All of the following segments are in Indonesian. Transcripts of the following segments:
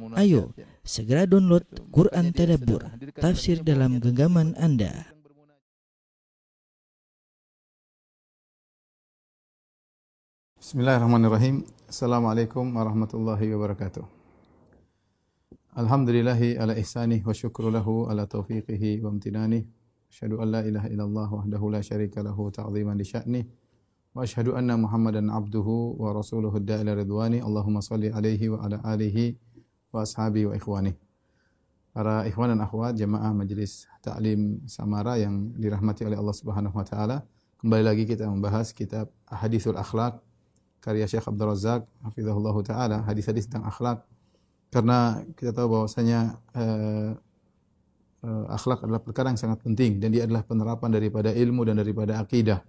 Ayo, segera download Quran Tadabbur, tafsir dalam genggaman Anda. Bismillahirrahmanirrahim. Assalamualaikum warahmatullahi wabarakatuh. Alhamdulillahi ala ihsanih wa syukru lahu ala taufiqihi wa amtinanih. Asyhadu an la ilaha illallah wahdahu la syarika lahu ta'ziman li sya'nih. Wa asyhadu anna Muhammadan abduhu wa rasuluhu da'ila ridwani. Allahumma salli alaihi wa ala alihi wa ashabi wa ikhwani. Para ikhwan dan akhwat jemaah majelis taklim Samara yang dirahmati oleh Allah Subhanahu wa taala. Kembali lagi kita membahas kitab Hadithul Akhlaq karya Syekh Abdul Razak hafizahullah taala hadis-hadis tentang akhlak karena kita tahu bahwasanya uh, uh, akhlak adalah perkara yang sangat penting dan dia adalah penerapan daripada ilmu dan daripada akidah.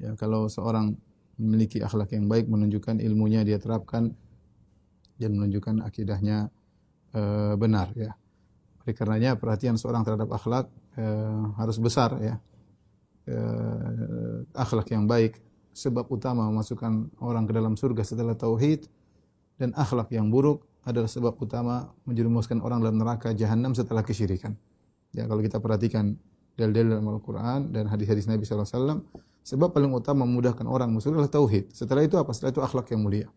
Ya, kalau seorang memiliki akhlak yang baik menunjukkan ilmunya dia terapkan dan menunjukkan akidahnya uh, benar ya. Oleh karenanya perhatian seorang terhadap akhlak uh, harus besar ya. Uh, akhlak yang baik sebab utama memasukkan orang ke dalam surga setelah tauhid dan akhlak yang buruk adalah sebab utama menjerumuskan orang dalam neraka jahanam setelah kesyirikan. Ya kalau kita perhatikan dalil-dalil dalam Al-Qur'an dan hadis-hadis Nabi sallallahu alaihi wasallam, sebab paling utama memudahkan orang masuk adalah tauhid. Setelah itu apa? Setelah itu akhlak yang mulia.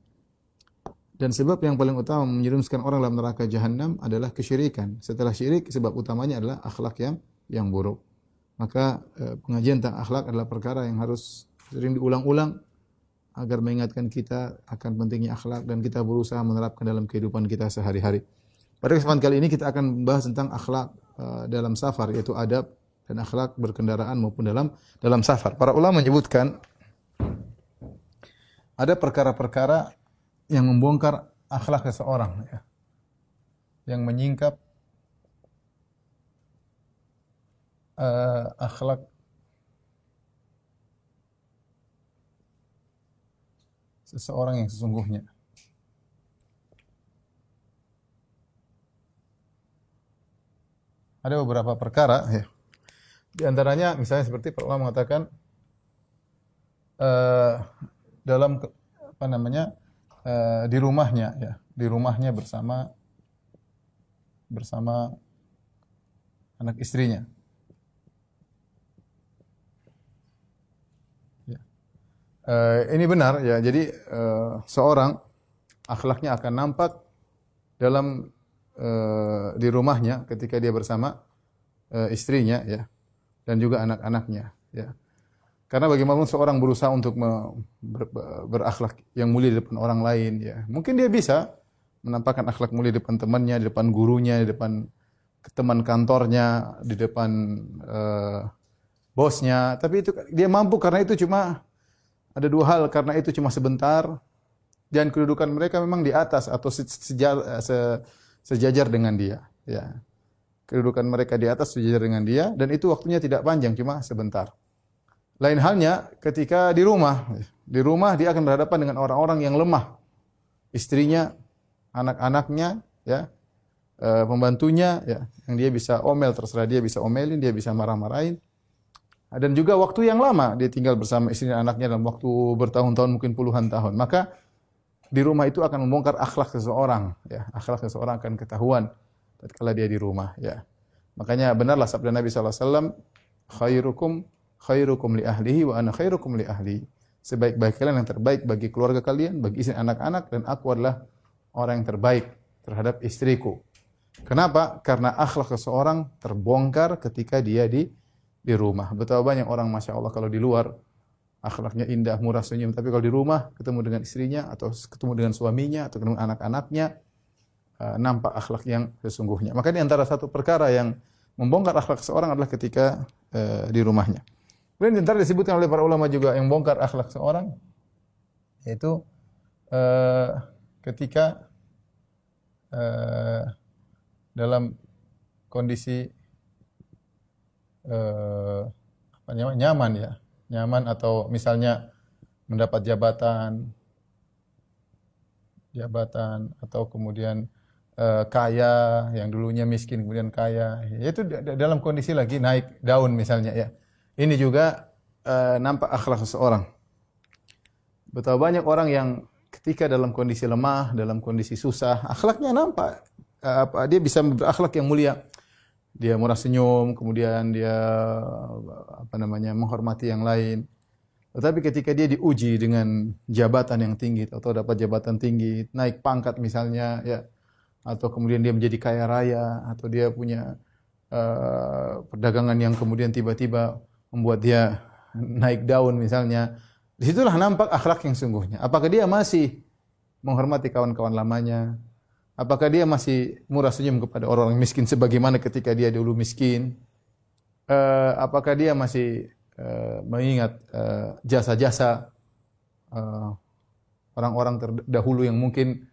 Dan sebab yang paling utama menjerumuskan orang dalam neraka jahanam adalah kesyirikan. Setelah syirik sebab utamanya adalah akhlak yang yang buruk. Maka eh, pengajian tentang akhlak adalah perkara yang harus sering diulang-ulang agar mengingatkan kita akan pentingnya akhlak dan kita berusaha menerapkan dalam kehidupan kita sehari-hari. Pada kesempatan kali ini kita akan membahas tentang akhlak uh, dalam safar yaitu adab dan akhlak berkendaraan maupun dalam dalam safar. Para ulama menyebutkan ada perkara-perkara yang membongkar akhlak seseorang ya. Yang menyingkap uh, akhlak seseorang yang sesungguhnya. Ada beberapa perkara ya. Di antaranya misalnya seperti para mengatakan uh, dalam apa namanya uh, di rumahnya ya, di rumahnya bersama bersama anak istrinya. Uh, ini benar ya. Jadi uh, seorang akhlaknya akan nampak dalam uh, di rumahnya ketika dia bersama uh, istrinya ya dan juga anak-anaknya ya. Karena bagaimanapun seorang berusaha untuk berakhlak yang mulia di depan orang lain ya. Mungkin dia bisa menampakkan akhlak mulia di depan temannya, di depan gurunya, di depan teman kantornya, di depan uh, bosnya, tapi itu dia mampu karena itu cuma ada dua hal karena itu cuma sebentar dan kedudukan mereka memang di atas atau sejajar, se, sejajar dengan dia. Ya. Kedudukan mereka di atas sejajar dengan dia dan itu waktunya tidak panjang cuma sebentar. Lain halnya ketika di rumah. Di rumah dia akan berhadapan dengan orang-orang yang lemah. Istrinya, anak-anaknya, ya, e, pembantunya, ya, yang dia bisa omel terserah dia bisa omelin, dia bisa marah-marahin. Dan juga waktu yang lama dia tinggal bersama istri dan anaknya dalam waktu bertahun-tahun mungkin puluhan tahun. Maka di rumah itu akan membongkar akhlak seseorang, ya. Akhlak seseorang akan ketahuan tatkala dia di rumah, ya. Makanya benarlah sabda Nabi sallallahu alaihi wasallam, khairukum khairukum li ahlihi wa ana khairukum li ahli. Sebaik-baik kalian yang terbaik bagi keluarga kalian, bagi istri anak-anak dan aku adalah orang yang terbaik terhadap istriku. Kenapa? Karena akhlak seseorang terbongkar ketika dia di di rumah. Betapa banyak orang Masya Allah kalau di luar akhlaknya indah, murah, senyum. Tapi kalau di rumah ketemu dengan istrinya atau ketemu dengan suaminya atau ketemu anak-anaknya uh, nampak akhlak yang sesungguhnya. Maka ini antara satu perkara yang membongkar akhlak seorang adalah ketika uh, di rumahnya. Kemudian di antara disebutkan oleh para ulama juga yang bongkar akhlak seorang yaitu uh, ketika uh, dalam kondisi eh, apa nyaman, nyaman ya, nyaman atau misalnya mendapat jabatan, jabatan atau kemudian eh, kaya yang dulunya miskin kemudian kaya, itu dalam kondisi lagi naik daun misalnya ya. Ini juga eh, nampak akhlak seseorang. Betapa banyak orang yang ketika dalam kondisi lemah, dalam kondisi susah, akhlaknya nampak eh, apa dia bisa berakhlak yang mulia. Dia murah senyum, kemudian dia apa namanya menghormati yang lain. Tetapi ketika dia diuji dengan jabatan yang tinggi atau dapat jabatan tinggi, naik pangkat misalnya ya atau kemudian dia menjadi kaya raya atau dia punya uh, perdagangan yang kemudian tiba-tiba membuat dia naik daun misalnya, di situlah nampak akhlak yang sungguhnya. Apakah dia masih menghormati kawan-kawan lamanya? Apakah dia masih murah senyum kepada orang-orang miskin sebagaimana ketika dia dulu miskin? Uh, apakah dia masih uh, mengingat jasa-jasa uh, orang-orang terdahulu yang mungkin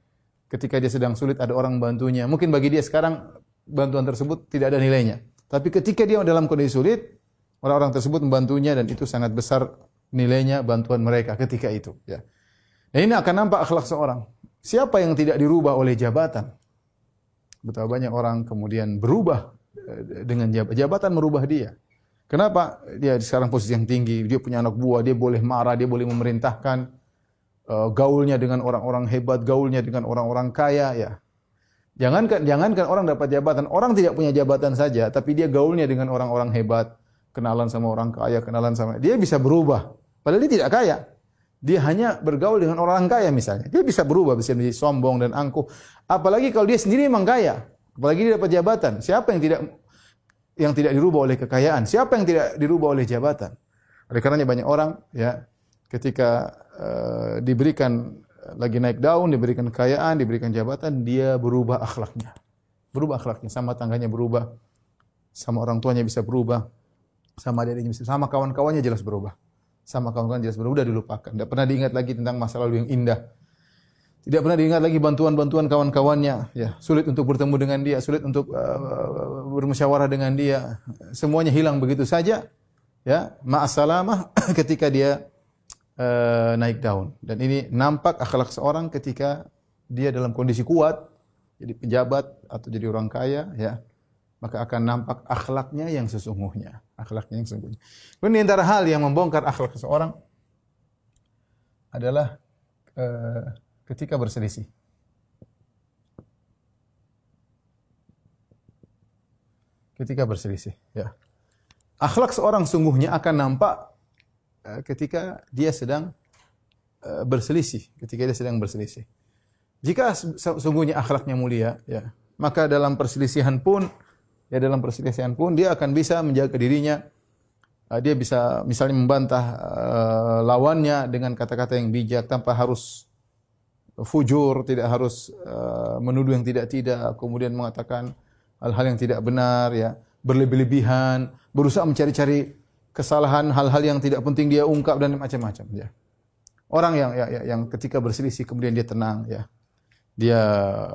ketika dia sedang sulit ada orang bantunya. Mungkin bagi dia sekarang bantuan tersebut tidak ada nilainya. Tapi ketika dia dalam kondisi sulit, orang-orang tersebut membantunya dan itu sangat besar nilainya bantuan mereka ketika itu. Ya. Dan ini akan nampak akhlak seorang. Siapa yang tidak dirubah oleh jabatan? Betapa banyak orang kemudian berubah eh, dengan jabatan. Jabatan merubah dia. Kenapa? Dia sekarang posisi yang tinggi, dia punya anak buah, dia boleh marah, dia boleh memerintahkan, uh, gaulnya dengan orang-orang hebat, gaulnya dengan orang-orang kaya, ya. Jangankan jangankan orang dapat jabatan, orang tidak punya jabatan saja, tapi dia gaulnya dengan orang-orang hebat, kenalan sama orang kaya, kenalan sama dia bisa berubah. Padahal dia tidak kaya. Dia hanya bergaul dengan orang kaya misalnya. Dia bisa berubah, bisa menjadi sombong dan angkuh. Apalagi kalau dia sendiri memang kaya. Apalagi dia dapat jabatan. Siapa yang tidak yang tidak dirubah oleh kekayaan? Siapa yang tidak dirubah oleh jabatan? Oleh karenanya banyak orang ya ketika uh, diberikan lagi naik daun, diberikan kekayaan, diberikan jabatan, dia berubah akhlaknya. Berubah akhlaknya, sama tangganya berubah, sama orang tuanya bisa berubah, sama adiknya bisa, sama kawan-kawannya jelas berubah sama kawan-kawan jelas sudah dilupakan. Tidak pernah diingat lagi tentang masa lalu yang indah. Tidak pernah diingat lagi bantuan-bantuan kawan-kawannya. Ya, sulit untuk bertemu dengan dia, sulit untuk uh, bermusyawarah dengan dia. Semuanya hilang begitu saja. Ya, ma'asalamah ketika dia uh, naik daun. Dan ini nampak akhlak seorang ketika dia dalam kondisi kuat, jadi pejabat atau jadi orang kaya, ya maka akan nampak akhlaknya yang sesungguhnya. Akhlaknya yang sesungguhnya. Kemudian antara hal yang membongkar akhlak seseorang adalah uh, ketika berselisih. Ketika berselisih, ya. Akhlak seorang sungguhnya akan nampak uh, ketika dia sedang uh, berselisih, ketika dia sedang berselisih. Jika sungguhnya akhlaknya mulia, ya, maka dalam perselisihan pun ya dalam perselisihan pun dia akan bisa menjaga dirinya. Uh, dia bisa misalnya membantah uh, lawannya dengan kata-kata yang bijak tanpa harus fujur, tidak harus uh, menuduh yang tidak-tidak, kemudian mengatakan hal-hal yang tidak benar ya, berlebih-lebihan, berusaha mencari-cari kesalahan hal-hal yang tidak penting dia ungkap dan macam-macam ya. Orang yang ya, ya, yang ketika berselisih kemudian dia tenang ya dia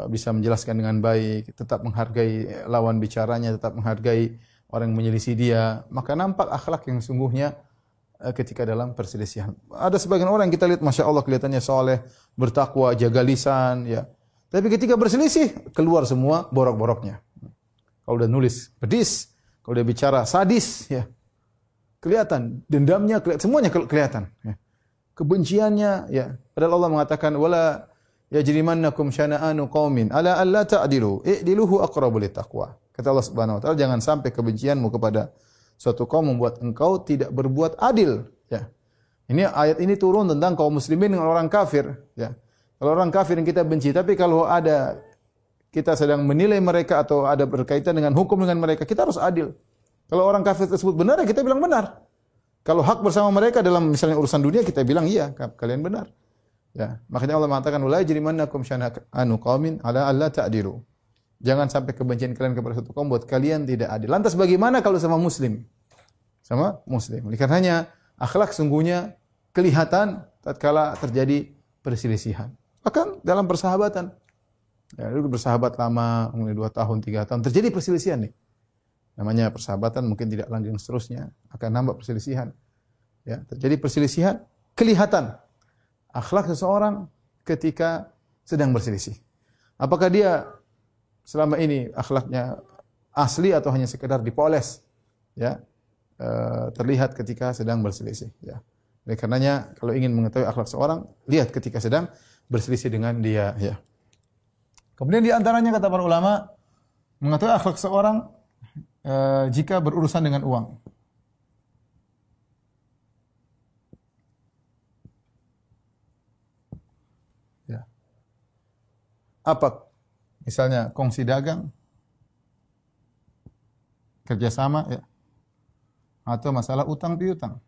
bisa menjelaskan dengan baik, tetap menghargai lawan bicaranya, tetap menghargai orang yang menyelisih dia, maka nampak akhlak yang sungguhnya eh, ketika dalam perselisihan. Ada sebagian orang yang kita lihat Masya Allah kelihatannya soleh, bertakwa, jaga lisan, ya. Tapi ketika berselisih, keluar semua borok-boroknya. Kalau udah nulis pedis, kalau dia bicara sadis, ya. Kelihatan, dendamnya, kelihatan, semuanya kelihatan. Ya. Kebenciannya, ya. Padahal Allah mengatakan, wala yajrimannakum syana'anu qaumin ala alla ta'dilu i'diluhu aqrabu taqwa. Kata Allah Subhanahu wa taala jangan sampai kebencianmu kepada suatu kaum membuat engkau tidak berbuat adil ya. Ini ayat ini turun tentang kaum muslimin dengan orang kafir ya. Kalau orang kafir yang kita benci tapi kalau ada kita sedang menilai mereka atau ada berkaitan dengan hukum dengan mereka kita harus adil. Kalau orang kafir tersebut benar ya kita bilang benar. Kalau hak bersama mereka dalam misalnya urusan dunia kita bilang iya kalian benar. Ya, makanya Allah mengatakan la yajrimannakum syana'anu qaumin ala alla ta'dilu. Jangan sampai kebencian kalian kepada satu kaum buat kalian tidak adil. Lantas bagaimana kalau sama muslim? Sama muslim. Oleh karenanya akhlak sungguhnya kelihatan tatkala terjadi perselisihan. Bahkan dalam persahabatan. Ya, dulu bersahabat lama, mungkin dua tahun, tiga tahun, terjadi perselisihan nih. Namanya persahabatan mungkin tidak lanjut seterusnya, akan nambah perselisihan. Ya, terjadi perselisihan, kelihatan akhlak seseorang ketika sedang berselisih. Apakah dia selama ini akhlaknya asli atau hanya sekedar dipoles? Ya, e, terlihat ketika sedang berselisih. Ya. Oleh karenanya kalau ingin mengetahui akhlak seorang, lihat ketika sedang berselisih dengan dia. Ya. Kemudian di antaranya kata para ulama, Mengetahui akhlak seorang uh, jika berurusan dengan uang. Ya. Apa? Misalnya kongsi dagang, kerjasama, ya. atau masalah utang piutang.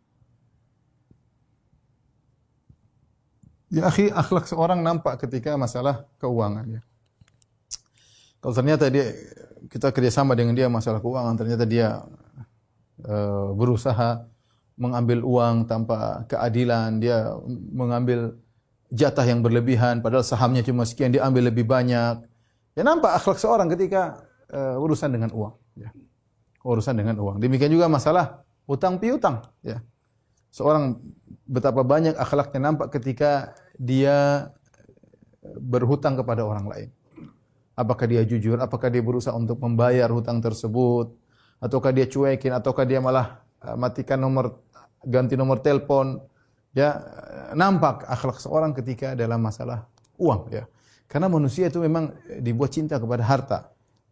Ya akhi, akhlak seorang nampak ketika masalah keuangan ya. Kalau ternyata dia kita kerjasama dengan dia masalah keuangan, ternyata dia uh, berusaha mengambil uang tanpa keadilan, dia mengambil jatah yang berlebihan, padahal sahamnya cuma sekian, dia ambil lebih banyak. Ya nampak akhlak seorang ketika uh, urusan dengan uang. Ya. Urusan dengan uang. Demikian juga masalah utang piutang. Ya. Seorang betapa banyak akhlaknya nampak ketika dia berhutang kepada orang lain. Apakah dia jujur, apakah dia berusaha untuk membayar hutang tersebut, ataukah dia cuekin, ataukah dia malah uh, matikan nomor, ganti nomor telepon. Ya, nampak akhlak seorang ketika dalam masalah uang. Ya, karena manusia itu memang dibuat cinta kepada harta.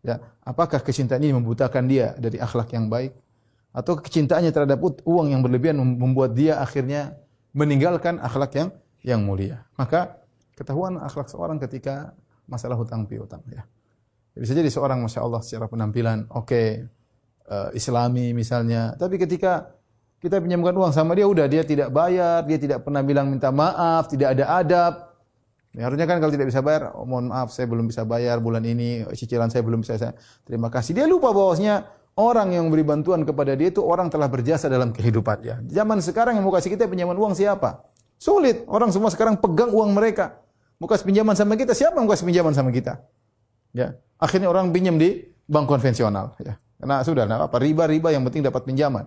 Ya, apakah kecintaan ini membutakan dia dari akhlak yang baik? atau kecintaannya terhadap uang yang berlebihan membuat dia akhirnya meninggalkan akhlak yang yang mulia. Maka ketahuan akhlak seorang ketika masalah hutang piutang ya. Bisa jadi seorang masya Allah secara penampilan oke okay, uh, eh, Islami misalnya, tapi ketika kita pinjamkan uang sama dia udah dia tidak bayar, dia tidak pernah bilang minta maaf, tidak ada adab. Ya, harusnya kan kalau tidak bisa bayar, oh, mohon maaf saya belum bisa bayar bulan ini, cicilan saya belum bisa saya terima kasih. Dia lupa bahwasanya orang yang beri bantuan kepada dia itu orang telah berjasa dalam kehidupannya. Zaman sekarang yang mau kasih kita pinjaman uang siapa? Sulit. Orang semua sekarang pegang uang mereka. Mau kasih pinjaman sama kita, siapa mau kasih pinjaman sama kita? Ya. Akhirnya orang pinjam di bank konvensional. Ya. Karena sudah, nah apa riba-riba yang penting dapat pinjaman.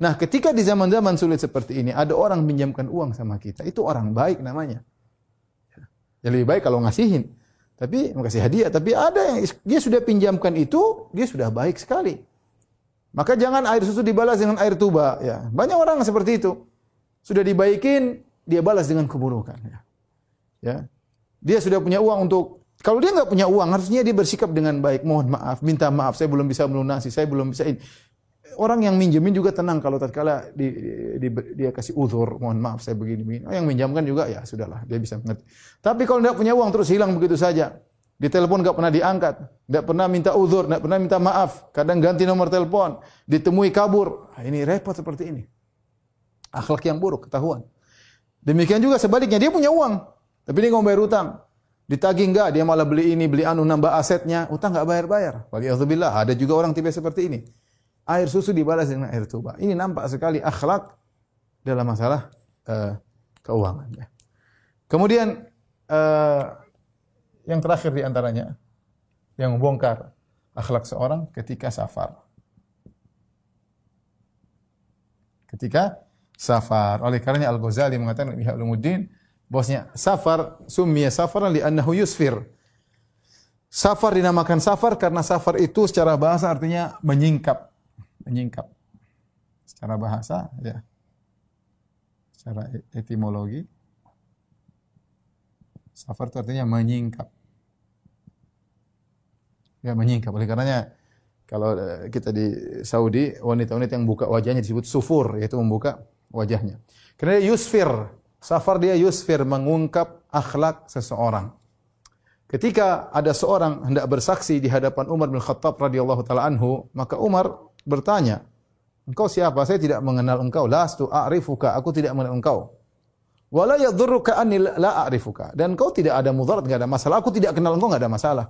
Nah, ketika di zaman-zaman sulit seperti ini, ada orang pinjamkan uang sama kita, itu orang baik namanya. Ya, lebih baik kalau ngasihin. Tapi kasih hadiah, tapi ada yang dia sudah pinjamkan itu, dia sudah baik sekali. Maka jangan air susu dibalas dengan air tuba. Ya. Banyak orang seperti itu. Sudah dibaikin, dia balas dengan keburukan. Ya. ya. Dia sudah punya uang untuk kalau dia nggak punya uang, harusnya dia bersikap dengan baik. Mohon maaf, minta maaf, saya belum bisa melunasi, saya belum bisa ini. Orang yang minjemin juga tenang kalau tatkala di, di, di, dia kasih uzur, mohon maaf saya begini, begini. Oh, yang minjamkan juga ya sudahlah, dia bisa mengerti. Tapi kalau tidak punya uang terus hilang begitu saja, di telepon nggak pernah diangkat, nggak pernah minta uzur, nggak pernah minta maaf, kadang ganti nomor telepon, ditemui kabur. Nah, ini repot seperti ini. Akhlak yang buruk ketahuan. Demikian juga sebaliknya dia punya uang, tapi dia nggak bayar utang. Ditagih enggak, dia malah beli ini, beli anu, nambah asetnya, utang nggak bayar-bayar. Waliyahzubillah, ada juga orang tipe seperti ini. Air susu dibalas dengan air tuba. Ini nampak sekali akhlak dalam masalah uh, keuangan. Ya. Kemudian uh, yang terakhir di antaranya yang membongkar akhlak seorang ketika safar. Ketika safar. Oleh karenanya Al-Ghazali mengatakan Ihya Ulumuddin bahwasanya safar summiya safaran li'annahu yusfir. Safar dinamakan safar karena safar itu secara bahasa artinya menyingkap, menyingkap. Secara bahasa ya. Secara etimologi Safar itu artinya menyingkap. Ya menyingkap. Oleh karenanya kalau eh, kita di Saudi wanita-wanita yang buka wajahnya disebut sufur yaitu membuka wajahnya. Karena yusfir. Safar dia yusfir mengungkap akhlak seseorang. Ketika ada seorang hendak bersaksi di hadapan Umar bin Khattab radhiyallahu taala anhu, maka Umar bertanya, "Engkau siapa? Saya tidak mengenal engkau. Lastu a'rifuka. Aku tidak mengenal engkau." Wala yadhurruka anni la a'rifuka. Dan kau tidak ada mudarat, enggak ada masalah. Aku tidak kenal engkau, enggak ada masalah.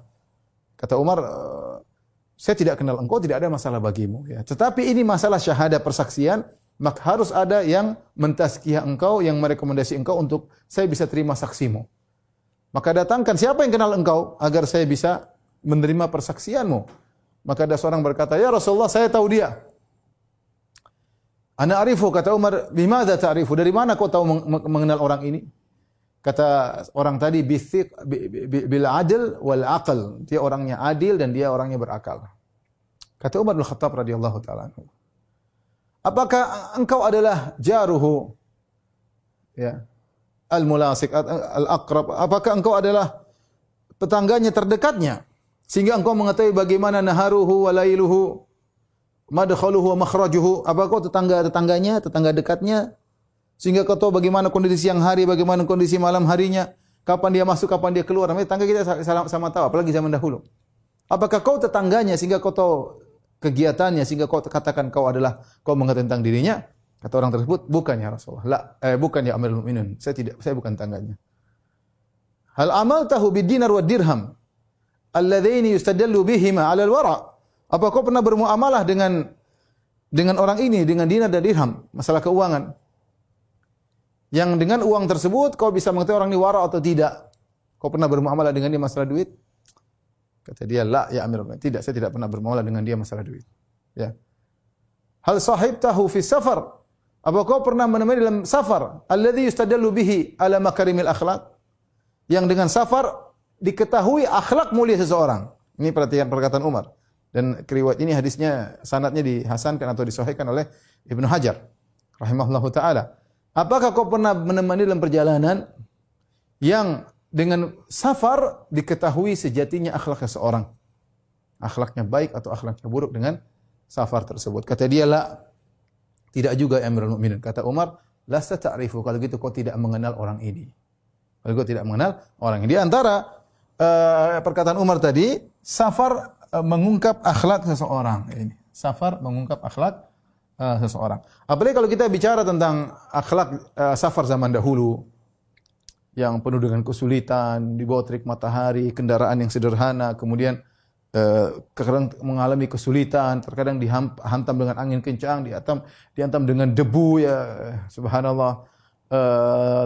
Kata Umar, eh, saya tidak kenal engkau, tidak ada masalah bagimu. Ya. Tetapi ini masalah syahadah persaksian, maka harus ada yang mentazkiyah engkau, yang merekomendasi engkau untuk saya bisa terima saksimu. Maka datangkan siapa yang kenal engkau agar saya bisa menerima persaksianmu. Maka ada seorang berkata, "Ya Rasulullah, saya tahu dia." Ana arifu kata Umar, "Bimadza ta'rifu?" Dari mana kau tahu mengenal orang ini? Kata orang tadi bithiq bil adl wal aql. Dia orangnya adil dan dia orangnya berakal. Kata Umar bin Khattab radhiyallahu taala Apakah engkau adalah jaruhu? Ya. Al-mulasik al-aqrab. Apakah engkau adalah tetangganya terdekatnya? Sehingga engkau mengetahui bagaimana naharuhu wa lailuhu madkhaluhu wa makhrajuhu. Apa kau tetangga-tetangganya tetangga dekatnya? Sehingga kau tahu bagaimana kondisi siang hari bagaimana kondisi malam harinya. Kapan dia masuk kapan dia keluar. Namanya tetangga kita sama, sama tahu apalagi zaman dahulu. Apakah kau tetangganya sehingga kau tahu kegiatannya sehingga kau katakan kau adalah kau mengetahui tentang dirinya? Kata orang tersebut bukan ya Rasulullah. La, eh, bukan ya Amirul Mukminin saya tidak saya bukan tangganya hal amal tahu bidinar wa dirham alladzaini yustadallu bihima 'ala al-wara. Apa kau pernah bermuamalah dengan dengan orang ini dengan dinar dan dirham, masalah keuangan? Yang dengan uang tersebut kau bisa mengetahui orang ini wara atau tidak. Kau pernah bermuamalah dengan dia masalah duit? Kata dia, "La ya Mukminin." Tidak, saya tidak pernah bermuamalah dengan dia masalah duit. Ya. Hal sahibtahu fi safar? Apa kau pernah menemani dalam safar? Alladhi yustadallu bihi ala makarimil akhlak? Yang dengan safar diketahui akhlak mulia seseorang. Ini perhatian perkataan Umar. Dan keriwayat ini hadisnya sanatnya dihasankan atau disahihkan oleh Ibnu Hajar rahimahullahu taala. Apakah kau pernah menemani dalam perjalanan yang dengan safar diketahui sejatinya akhlak seseorang? Akhlaknya baik atau akhlaknya buruk dengan safar tersebut. Kata dia la tidak juga Amirul Mukminin. Kata Umar, lasta ta'rifu kalau gitu kau tidak mengenal orang ini. Kalau kau tidak mengenal orang ini. Di antara uh, perkataan Umar tadi, safar uh, mengungkap akhlak seseorang. Ini safar mengungkap akhlak uh, seseorang. Apalagi kalau kita bicara tentang akhlak safar zaman dahulu yang penuh dengan kesulitan, di bawah terik matahari, kendaraan yang sederhana, kemudian uh, kadang mengalami kesulitan, terkadang dihantam dengan angin kencang, dihantam dihantam dengan debu ya subhanallah.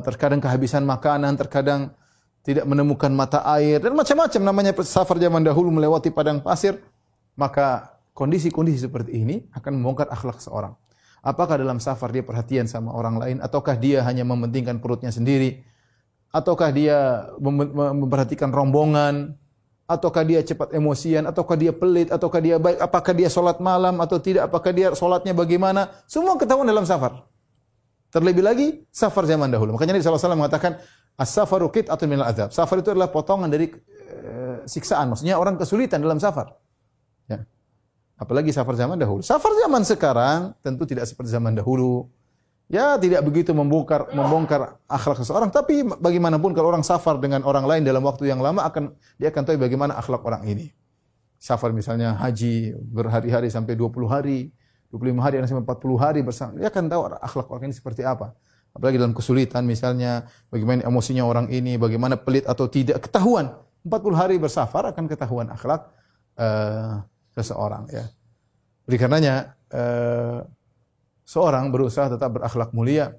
Terkadang kehabisan makanan, terkadang tidak menemukan mata air dan macam-macam namanya safar zaman dahulu melewati padang pasir, maka kondisi-kondisi seperti ini akan membongkar akhlak seorang. Apakah dalam safar dia perhatian sama orang lain ataukah dia hanya mementingkan perutnya sendiri? Ataukah dia memperhatikan rombongan? Ataukah dia cepat emosian? Ataukah dia pelit? Ataukah dia baik? Apakah dia sholat malam atau tidak? Apakah dia sholatnya bagaimana? Semua ketahuan dalam safar. Terlebih lagi safar zaman dahulu. Makanya Nabi SAW mengatakan As-safaru atau minal azab. Safar itu adalah potongan dari uh, siksaan. Maksudnya orang kesulitan dalam safar. Ya. Apalagi safar zaman dahulu. Safar zaman sekarang tentu tidak seperti zaman dahulu. Ya tidak begitu membongkar membongkar akhlak seseorang, tapi bagaimanapun kalau orang safar dengan orang lain dalam waktu yang lama akan dia akan tahu bagaimana akhlak orang ini. Safar misalnya haji berhari-hari sampai 20 hari, 25 hari sampai 40 hari bersama, dia akan tahu akhlak orang ini seperti apa apalagi dalam kesulitan misalnya bagaimana emosinya orang ini, bagaimana pelit atau tidak ketahuan. 40 hari bersafar akan ketahuan akhlak uh, seseorang ya. Oleh karenanya uh, seorang berusaha tetap berakhlak mulia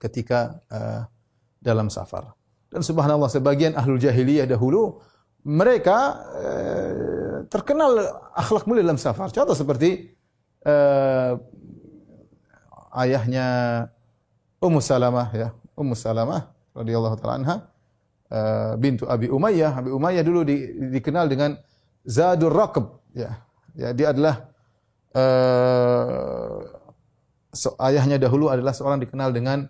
ketika uh, dalam safar. Dan subhanallah sebagian ahlul jahiliyah dahulu mereka uh, terkenal akhlak mulia dalam safar. Contoh seperti uh, ayahnya Ummu Salamah ya, Ummu Salamah radhiyallahu taala anha uh, bintu Abi Umayyah. Abi Umayyah dulu di, dikenal dengan Zadur Raqab ya. Ya, dia adalah uh, so, ayahnya dahulu adalah seorang dikenal dengan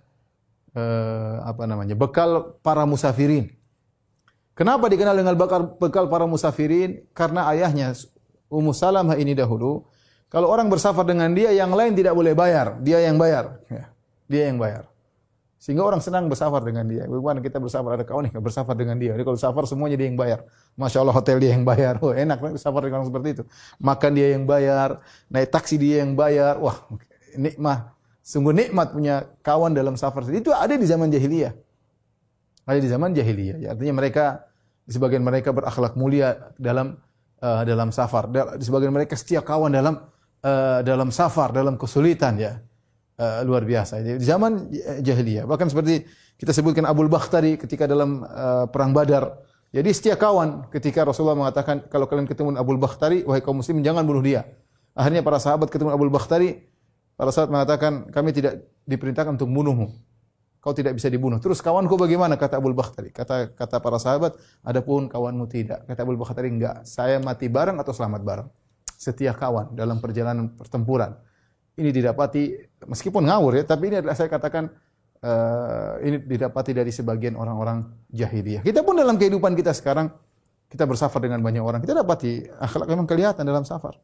uh, apa namanya? bekal para musafirin. Kenapa dikenal dengan bekal, bekal para musafirin? Karena ayahnya Ummu Salamah ini dahulu kalau orang bersafar dengan dia yang lain tidak boleh bayar, dia yang bayar ya. Dia yang bayar. Sehingga orang senang bersafar dengan dia. Bagaimana kita bersafar? Ada kawan nih bersafar dengan dia. Jadi kalau safar semuanya dia yang bayar. Masya Allah hotel dia yang bayar. Oh, enak bersafar dengan orang seperti itu. Makan dia yang bayar. Naik taksi dia yang bayar. Wah nikmat. Sungguh nikmat punya kawan dalam safar. Itu ada di zaman jahiliyah. Ada di zaman jahiliyah. Ya, artinya mereka, sebagian mereka berakhlak mulia dalam uh, dalam safar. Sebagian mereka setia kawan dalam uh, dalam safar, dalam kesulitan ya uh, luar biasa. Di zaman jahiliyah. Bahkan seperti kita sebutkan Abdul Bakhtari ketika dalam uh, perang Badar. Jadi setia kawan ketika Rasulullah mengatakan kalau kalian ketemu Abdul Bakhtari, wahai kaum muslim jangan bunuh dia. Akhirnya para sahabat ketemu Abdul Bakhtari, para sahabat mengatakan kami tidak diperintahkan untuk membunuhmu. Kau tidak bisa dibunuh. Terus kawanku bagaimana? Kata Abdul Bakhtari. Kata kata para sahabat, adapun kawanmu tidak. Kata Abdul Bakhtari, enggak. Saya mati bareng atau selamat bareng. Setia kawan dalam perjalanan pertempuran ini didapati meskipun ngawur ya, tapi ini adalah saya katakan uh, ini didapati dari sebagian orang-orang jahiliyah. Kita pun dalam kehidupan kita sekarang kita bersafar dengan banyak orang, kita dapati akhlak memang kelihatan dalam safar.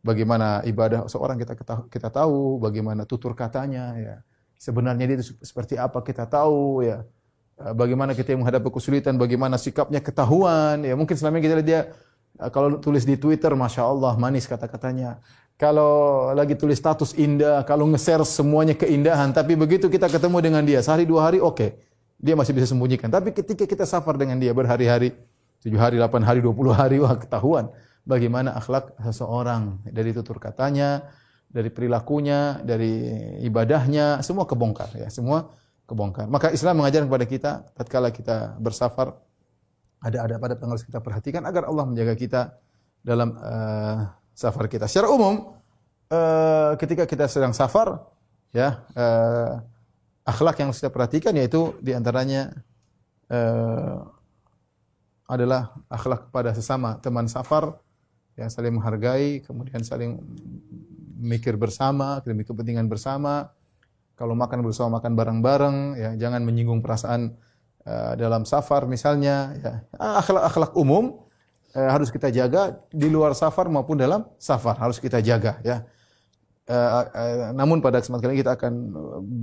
Bagaimana ibadah seorang kita kita tahu, bagaimana tutur katanya ya. Sebenarnya dia itu seperti apa kita tahu ya. Bagaimana kita menghadapi kesulitan, bagaimana sikapnya ketahuan ya. Mungkin selama ini kita lihat dia kalau tulis di Twitter, masya Allah manis kata-katanya. Kalau lagi tulis status indah, kalau nge-share semuanya keindahan, tapi begitu kita ketemu dengan dia sehari dua hari, oke, okay. dia masih bisa sembunyikan. Tapi ketika kita safar dengan dia berhari-hari, tujuh hari, delapan hari, dua puluh hari, wah ketahuan bagaimana akhlak seseorang dari tutur katanya, dari perilakunya, dari ibadahnya, semua kebongkar ya, semua kebongkar. Maka Islam mengajarkan kepada kita tatkala kita bersafar ada ada pada yang harus kita perhatikan agar Allah menjaga kita dalam uh, safar kita. Secara umum uh, ketika kita sedang safar ya uh, akhlak yang kita perhatikan yaitu di antaranya uh, adalah akhlak kepada sesama teman safar yang saling menghargai, kemudian saling mikir bersama, demi kepentingan bersama. Kalau makan bersama makan bareng-bareng, ya jangan menyinggung perasaan uh, dalam safar misalnya. Ya. Akhlak-akhlak umum uh, harus kita jaga di luar safar maupun dalam safar harus kita jaga. Ya. Uh, uh, namun pada kesempatan kali ini kita akan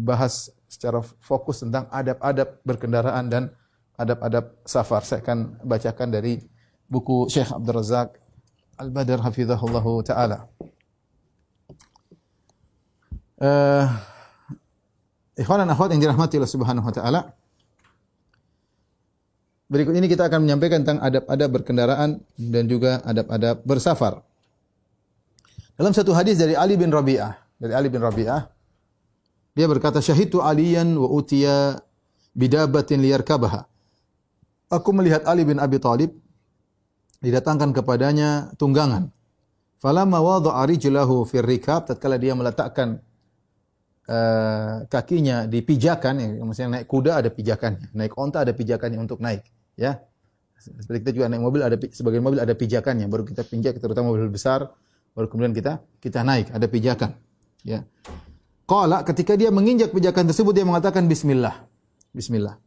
bahas secara fokus tentang adab-adab berkendaraan dan adab-adab safar. Saya akan bacakan dari buku Syekh Abdul Razak Al-Badr hafizahullahu taala. Uh, ikhwan dan akhwat yang dirahmati Allah Subhanahu wa taala. Berikut ini kita akan menyampaikan tentang adab-adab berkendaraan dan juga adab-adab bersafar. Dalam satu hadis dari Ali bin Rabi'ah, dari Ali bin Rabi'ah, dia berkata, "Syahidtu Aliyan wa utiya bidabatin liyarkabaha." Aku melihat Ali bin Abi Thalib didatangkan kepadanya tunggangan. Falamma wada'a rijlahu fir rikab tatkala dia meletakkan uh, kakinya di pijakan ya, maksudnya naik kuda ada pijakannya, naik onta ada pijakannya untuk naik, ya. Seperti kita juga naik mobil ada sebagian mobil ada pijakannya, baru kita pinjak terutama mobil besar, baru kemudian kita kita naik, ada pijakan, ya. Qala ketika dia menginjak pijakan tersebut dia mengatakan bismillah. Bismillah.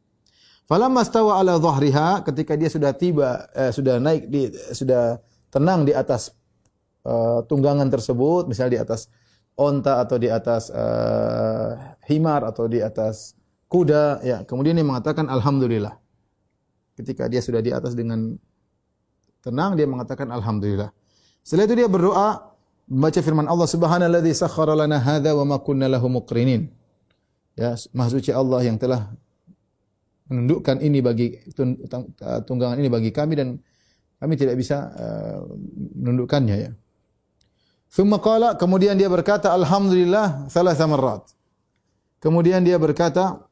Falamma stawa ala dhahriha ketika dia sudah tiba eh, sudah naik di sudah tenang di atas uh, tunggangan tersebut, misalnya di atas onta atau di atas uh, himar atau di atas kuda ya, kemudian dia mengatakan alhamdulillah. Ketika dia sudah di atas dengan tenang dia mengatakan alhamdulillah. Setelah itu dia berdoa membaca firman Allah Subhanallazi sakhkhara lana hadza wa ma kunna lahu muqrinin. Ya, Maha suci Allah yang telah menundukkan ini bagi tunggangan ini bagi kami dan kami tidak bisa uh, menundukkannya ya. Thumma qala kemudian dia berkata alhamdulillah salah marrat. Kemudian dia berkata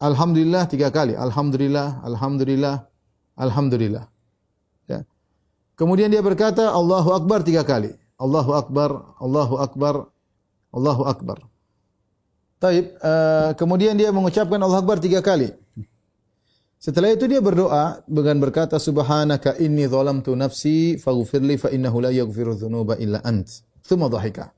alhamdulillah tiga kali. Alhamdulillah, alhamdulillah, alhamdulillah. Ya. Kemudian dia berkata Allahu akbar tiga kali. Allahu akbar, Allahu akbar, Allahu akbar. Taib, uh, kemudian dia mengucapkan Allahu akbar tiga kali. Setelah itu dia berdoa dengan berkata subhanaka inni zalamtu nafsi faghfirli fa innahu la yaghfiru dzunuba illa ant. Tsumma dhahika.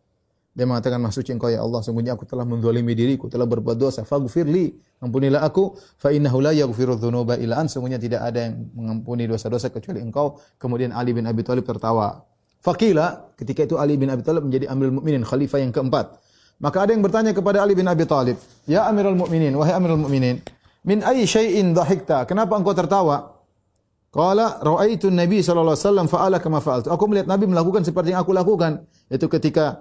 Dia mengatakan maksudnya engkau ya Allah sungguhnya aku telah menzalimi diriku, telah berbuat dosa. Faghfirli, ampunilah aku fa innahu la yaghfiru dzunuba illa ant. Sungguhnya tidak ada yang mengampuni dosa-dosa kecuali engkau. Kemudian Ali bin Abi Thalib tertawa. Fakila ketika itu Ali bin Abi Thalib menjadi Amirul Mukminin, khalifah yang keempat. Maka ada yang bertanya kepada Ali bin Abi Thalib, "Ya Amirul Mukminin, wahai Amirul Mukminin, Min ayyi syai'in dhahikta? Kenapa engkau tertawa? Qala ra'aitu Nabi sallallahu alaihi wasallam fa'ala kama fa'altu. Aku melihat Nabi melakukan seperti yang aku lakukan, yaitu ketika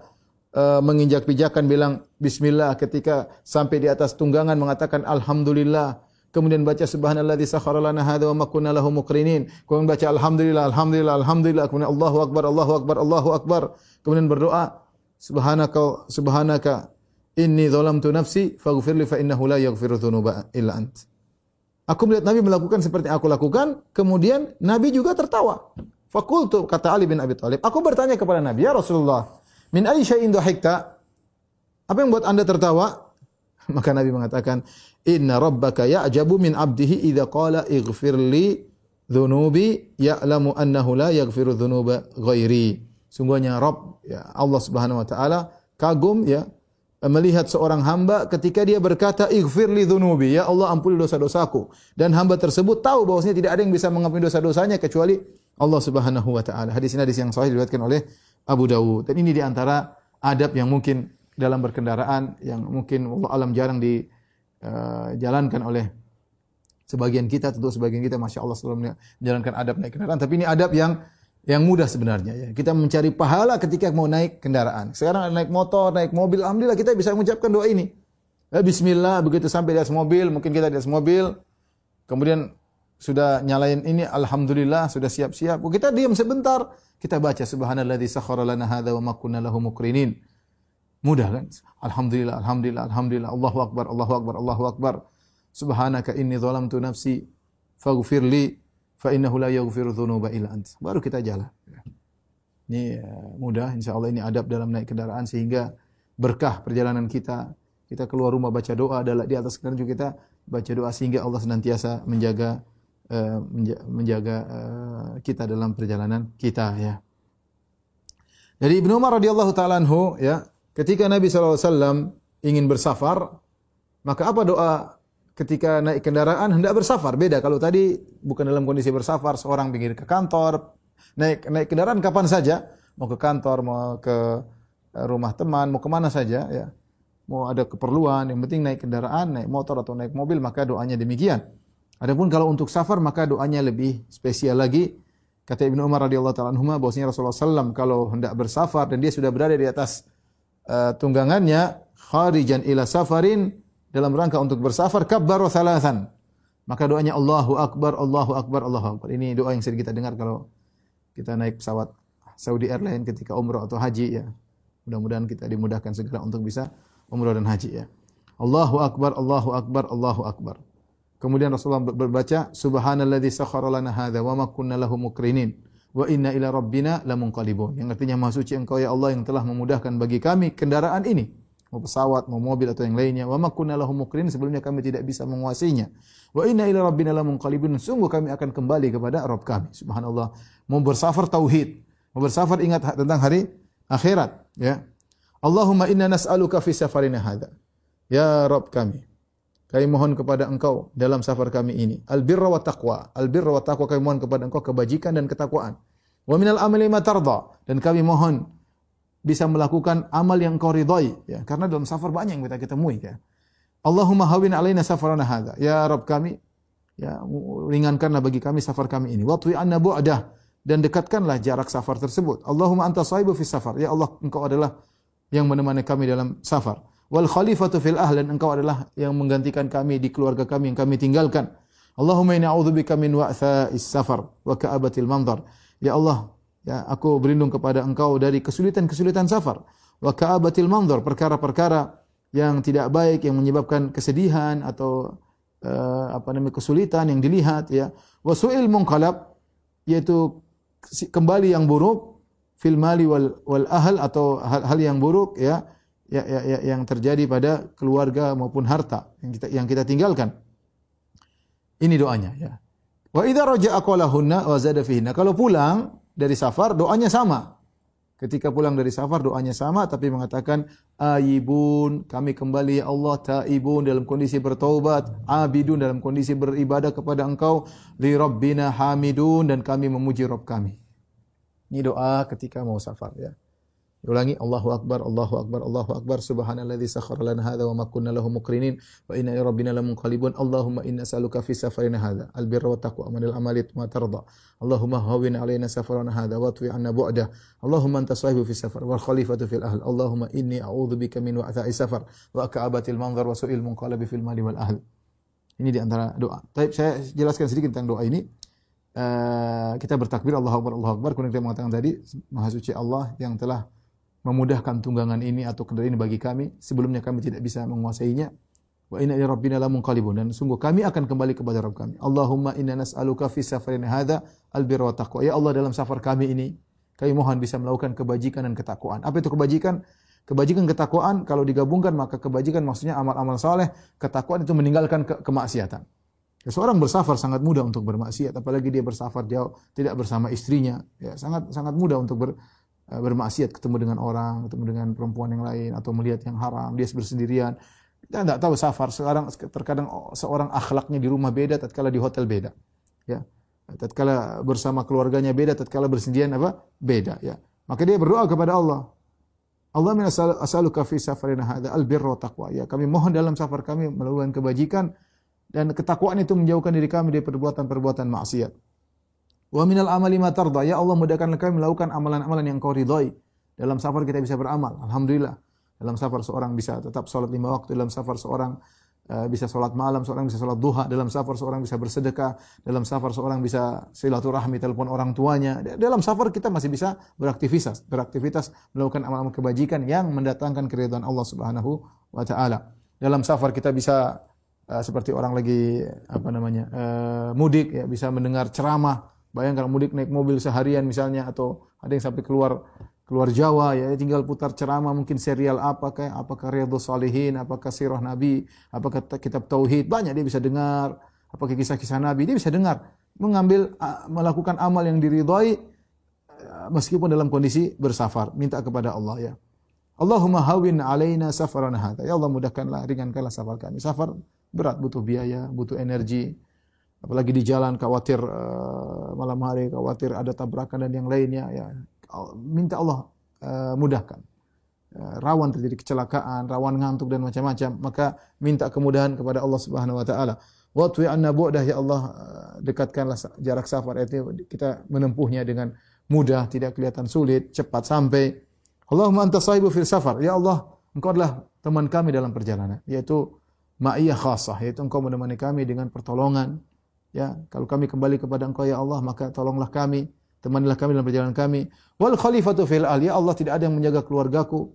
uh, menginjak pijakan bilang bismillah, ketika sampai di atas tunggangan mengatakan alhamdulillah, kemudian baca subhanalladzi sakhkhara lana hadza wa ma lahu muqrinin, kemudian baca alhamdulillah, alhamdulillah, alhamdulillah, kemudian Allahu akbar, Allahu akbar, Allahu akbar, kemudian berdoa subhanaka subhanaka Inni zalamtu nafsi faghfirli fa innahu la yaghfiru dzunuba illa ant. Aku melihat Nabi melakukan seperti yang aku lakukan, kemudian Nabi juga tertawa. Fakultu kata Ali bin Abi Thalib, aku bertanya kepada Nabi, "Ya Rasulullah, min ayyi syai'in dhahikta?" Apa yang buat Anda tertawa? Maka Nabi mengatakan, "Inna rabbaka ya'jabu min 'abdihi idza qala ighfir li dhunubi ya'lamu annahu la yaghfiru dhunuba ghairi." Sungguhnya Rabb ya Allah Subhanahu wa taala kagum ya melihat seorang hamba ketika dia berkata ighfirli dzunubi ya Allah ampuni dosa-dosaku dan hamba tersebut tahu bahwasanya tidak ada yang bisa mengampuni dosa-dosanya kecuali Allah Subhanahu wa taala. Hadis ini hadis yang sahih diriwayatkan oleh Abu Dawud. Dan ini di antara adab yang mungkin dalam berkendaraan yang mungkin Allah alam jarang dijalankan uh, oleh sebagian kita tentu sebagian kita masya Allah selalu menjalankan adab naik kendaraan tapi ini adab yang yang mudah sebenarnya ya. Kita mencari pahala ketika mau naik kendaraan. Sekarang naik motor, naik mobil, alhamdulillah kita bisa mengucapkan doa ini. Ya, bismillah begitu sampai di atas mobil, mungkin kita di atas mobil, kemudian sudah nyalain ini alhamdulillah sudah siap-siap. Kita diam sebentar, kita baca subhanalladzi sakhkhara lana hadza wa ma kunna lahu muqrinin. Mudah kan? Alhamdulillah, alhamdulillah, alhamdulillah. Allahu akbar, Allahu akbar, Allahu akbar. Subhanaka inni zalamtu nafsi faghfir li fa innahu la yaghfiru dzunuba illa ant. Baru kita jalan. Ini ya, mudah insyaallah ini adab dalam naik kendaraan sehingga berkah perjalanan kita. Kita keluar rumah baca doa di atas kendaraan juga kita baca doa sehingga Allah senantiasa menjaga menjaga uh, kita dalam perjalanan kita ya. Dari Ibnu Umar radhiyallahu taala anhu ya, ketika Nabi wasallam ingin bersafar, maka apa doa ketika naik kendaraan hendak bersafar. Beda kalau tadi bukan dalam kondisi bersafar, seorang ingin ke kantor, naik naik kendaraan kapan saja, mau ke kantor, mau ke eh, rumah teman, mau ke mana saja, ya, mau ada keperluan, yang penting naik kendaraan, naik motor atau naik mobil, maka doanya demikian. Adapun kalau untuk safar maka doanya lebih spesial lagi. Kata Ibnu Umar radhiyallahu taala anhu bahwasanya Rasulullah SAW kalau hendak bersafar dan dia sudah berada di atas uh, tunggangannya kharijan ila safarin dalam rangka untuk bersafar kabbaru thalathan. Maka doanya Allahu Akbar, Allahu Akbar, Allahu Akbar. Ini doa yang sering kita dengar kalau kita naik pesawat Saudi Airlines ketika umrah atau haji ya. Mudah-mudahan kita dimudahkan segera untuk bisa umrah dan haji ya. Allahu Akbar, Allahu Akbar, Allahu Akbar. Kemudian Rasulullah berbaca Subhanalladzi sakhkhara lana hadza wa ma kunna lahu mukrinin wa inna ila rabbina lamunqalibun. Yang artinya Maha suci Engkau ya Allah yang telah memudahkan bagi kami kendaraan ini mau pesawat, mau mobil atau yang lainnya. Wa ma kunna lahum mukrin sebelumnya kami tidak bisa menguasainya. Wa inna ila rabbina lamunqalibun. Sungguh kami akan kembali kepada Rabb kami. Subhanallah. Mau bersafar tauhid, mau bersafar ingat tentang hari akhirat, ya. Allahumma inna nas'aluka fi safarina hadza. Ya Rabb kami, kami mohon kepada Engkau dalam safar kami ini. Al-birra wa taqwa. Al-birra wa taqwa kami mohon kepada Engkau kebajikan dan ketakwaan. Wa minal amali ma tarda. Dan kami mohon bisa melakukan amal yang kau ridhai ya karena dalam safar banyak yang kita ketemui ya Allahumma hawin alaina safarana hadza ya Rabb kami ya ringankanlah bagi kami safar kami ini watwi anna bu'dah dan dekatkanlah jarak safar tersebut Allahumma anta sahibu fi safar ya Allah engkau adalah yang menemani kami dalam safar wal khalifatu fil ahl dan engkau adalah yang menggantikan kami di keluarga kami yang kami tinggalkan Allahumma inni a'udzubika min wa'tha'is safar wa ka'abatil manzar ya Allah Ya, aku berlindung kepada engkau dari kesulitan-kesulitan safar. Wa ka'abatil manzar, perkara-perkara yang tidak baik yang menyebabkan kesedihan atau uh, apa namanya kesulitan yang dilihat ya. Wa su'il munqalab yaitu kembali yang buruk fil mali wal wal ahl atau hal-hal yang buruk ya, ya, ya, ya yang terjadi pada keluarga maupun harta yang kita yang kita tinggalkan. Ini doanya ya. Wa idza raja'a qalahunna wa zada fihinna. Kalau pulang dari safar doanya sama. Ketika pulang dari safar doanya sama tapi mengatakan ayibun kami kembali ya Allah taibun dalam kondisi bertaubat abidun dalam kondisi beribadah kepada Engkau li rabbina hamidun dan kami memuji Rabb kami. Ini doa ketika mau safar ya. Ulangi Allahu Akbar, Allahu Akbar, Allahu Akbar. Subhanalladzi sakhkhara lana hadza wa ma kunna lahu muqrinin wa inna ila rabbina lamunqalibun. Allahumma inna as'aluka fi safarina hadza albirra wa taqwa wa amali ma tarda. Allahumma hawwin alaina safarana hadza wa twi 'anna bu'da. Allahumma anta sahibu fi safar wal khalifatu fil ahl. Allahumma inni a'udzu bika min wa'tha'i safar wa ka'abatil manzar wa su'il munqalabi fil mali wal ahl. Ini di antara doa. Tapi saya jelaskan sedikit tentang doa ini. Uh, kita bertakbir Allahu Akbar Allahu Akbar kemudian kita mengatakan tadi Maha suci Allah yang telah memudahkan tunggangan ini atau kendaraan ini bagi kami. Sebelumnya kami tidak bisa menguasainya. Wa inna ila rabbina lamunqalibun dan sungguh kami akan kembali kepada Rabb kami. Allahumma inna nas'aluka fi safarina hadza albirra wa taqwa. Ya Allah dalam safar kami ini kami mohon bisa melakukan kebajikan dan ketakwaan. Apa itu kebajikan? Kebajikan ketakwaan kalau digabungkan maka kebajikan maksudnya amal-amal saleh, ketakwaan itu meninggalkan ke kemaksiatan. Seorang bersafar sangat mudah untuk bermaksiat, apalagi dia bersafar jauh tidak bersama istrinya, ya sangat sangat mudah untuk ber, bermaksiat, ketemu dengan orang, ketemu dengan perempuan yang lain atau melihat yang haram, dia bersendirian. Kita tidak tahu safar. Sekarang terkadang seorang akhlaknya di rumah beda, tatkala di hotel beda. Ya. Tatkala bersama keluarganya beda, tatkala bersendirian apa? Beda, ya. Maka dia berdoa kepada Allah. Allah min as'aluka fi safarina hadza albirra taqwa. Ya, kami mohon dalam safar kami melakukan kebajikan dan ketakwaan itu menjauhkan diri kami dari perbuatan-perbuatan maksiat. Wa minal amali ma tarda. Ya Allah mudahkanlah kami melakukan amalan-amalan yang Kau ridhai. Dalam safar kita bisa beramal. Alhamdulillah. Dalam safar seorang bisa tetap salat lima waktu. Dalam safar seorang uh, bisa salat malam, seorang bisa salat duha. Dalam safar seorang bisa bersedekah. Dalam safar seorang bisa silaturahmi, telepon orang tuanya. Dalam safar kita masih bisa beraktivitas, beraktivitas melakukan amal-amal kebajikan yang mendatangkan keridhaan Allah Subhanahu wa taala. Dalam safar kita bisa uh, seperti orang lagi apa namanya? Uh, mudik ya bisa mendengar ceramah. Bayangkan mudik naik mobil seharian misalnya atau ada yang sampai keluar keluar Jawa ya tinggal putar ceramah mungkin serial apa kayak apakah Riyadhus Salihin, apakah Sirah Nabi, apakah kitab tauhid, banyak dia bisa dengar, apakah kisah-kisah Nabi, dia bisa dengar, mengambil melakukan amal yang diridhai meskipun dalam kondisi bersafar, minta kepada Allah ya. Allahumma hawin alaina safarana hadza. Ya Allah mudahkanlah, ringankanlah safar kami. Safar berat, butuh biaya, butuh energi. Apalagi di jalan khawatir uh, malam hari, khawatir ada tabrakan dan yang lainnya ya minta Allah uh, mudahkan. Uh, rawan terjadi kecelakaan, rawan ngantuk dan macam-macam, maka minta kemudahan kepada Allah Subhanahu wa taala. Wa tu'i anna bu'dah ya Allah dekatkanlah jarak safar itu kita menempuhnya dengan mudah, tidak kelihatan sulit, cepat sampai. Allahumma anta sahibu fil safar. Ya Allah, Engkau adalah teman kami dalam perjalanan, yaitu ma'iyah khasah, yaitu Engkau menemani kami dengan pertolongan. Ya, kalau kami kembali kepada Engkau ya Allah, maka tolonglah kami temanilah kami dalam perjalanan kami. Wal khalifatu fil al, ya Allah tidak ada yang menjaga keluargaku,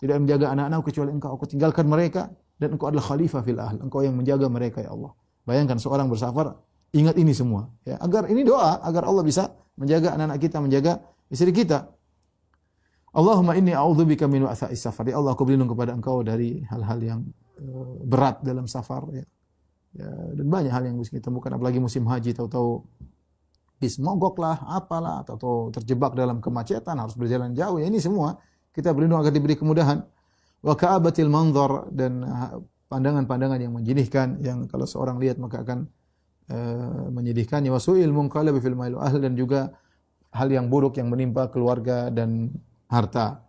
tidak menjaga anak-anakku kecuali Engkau. Aku tinggalkan mereka dan Engkau adalah khalifah fil ahl. Engkau yang menjaga mereka ya Allah. Bayangkan seorang bersafar ingat ini semua ya agar ini doa agar Allah bisa menjaga anak-anak kita, menjaga istri kita. Allahumma inni a'udzubika min wa'tha'is safar. Ya Allah, aku berlindung kepada Engkau dari hal-hal yang uh, berat dalam safar ya. Ya. dan banyak hal yang bisa kita temukan apalagi musim haji tahu-tahu bis mogok lah, apalah, atau terjebak dalam kemacetan, harus berjalan jauh. Ya ini semua kita berlindung agar diberi kemudahan. Wa ka'abatil manzar dan pandangan-pandangan yang menjinihkan yang kalau seorang lihat maka akan uh, menyedihkannya. Wa su'il munqalab fil mailu ahl dan juga hal yang buruk yang menimpa keluarga dan harta.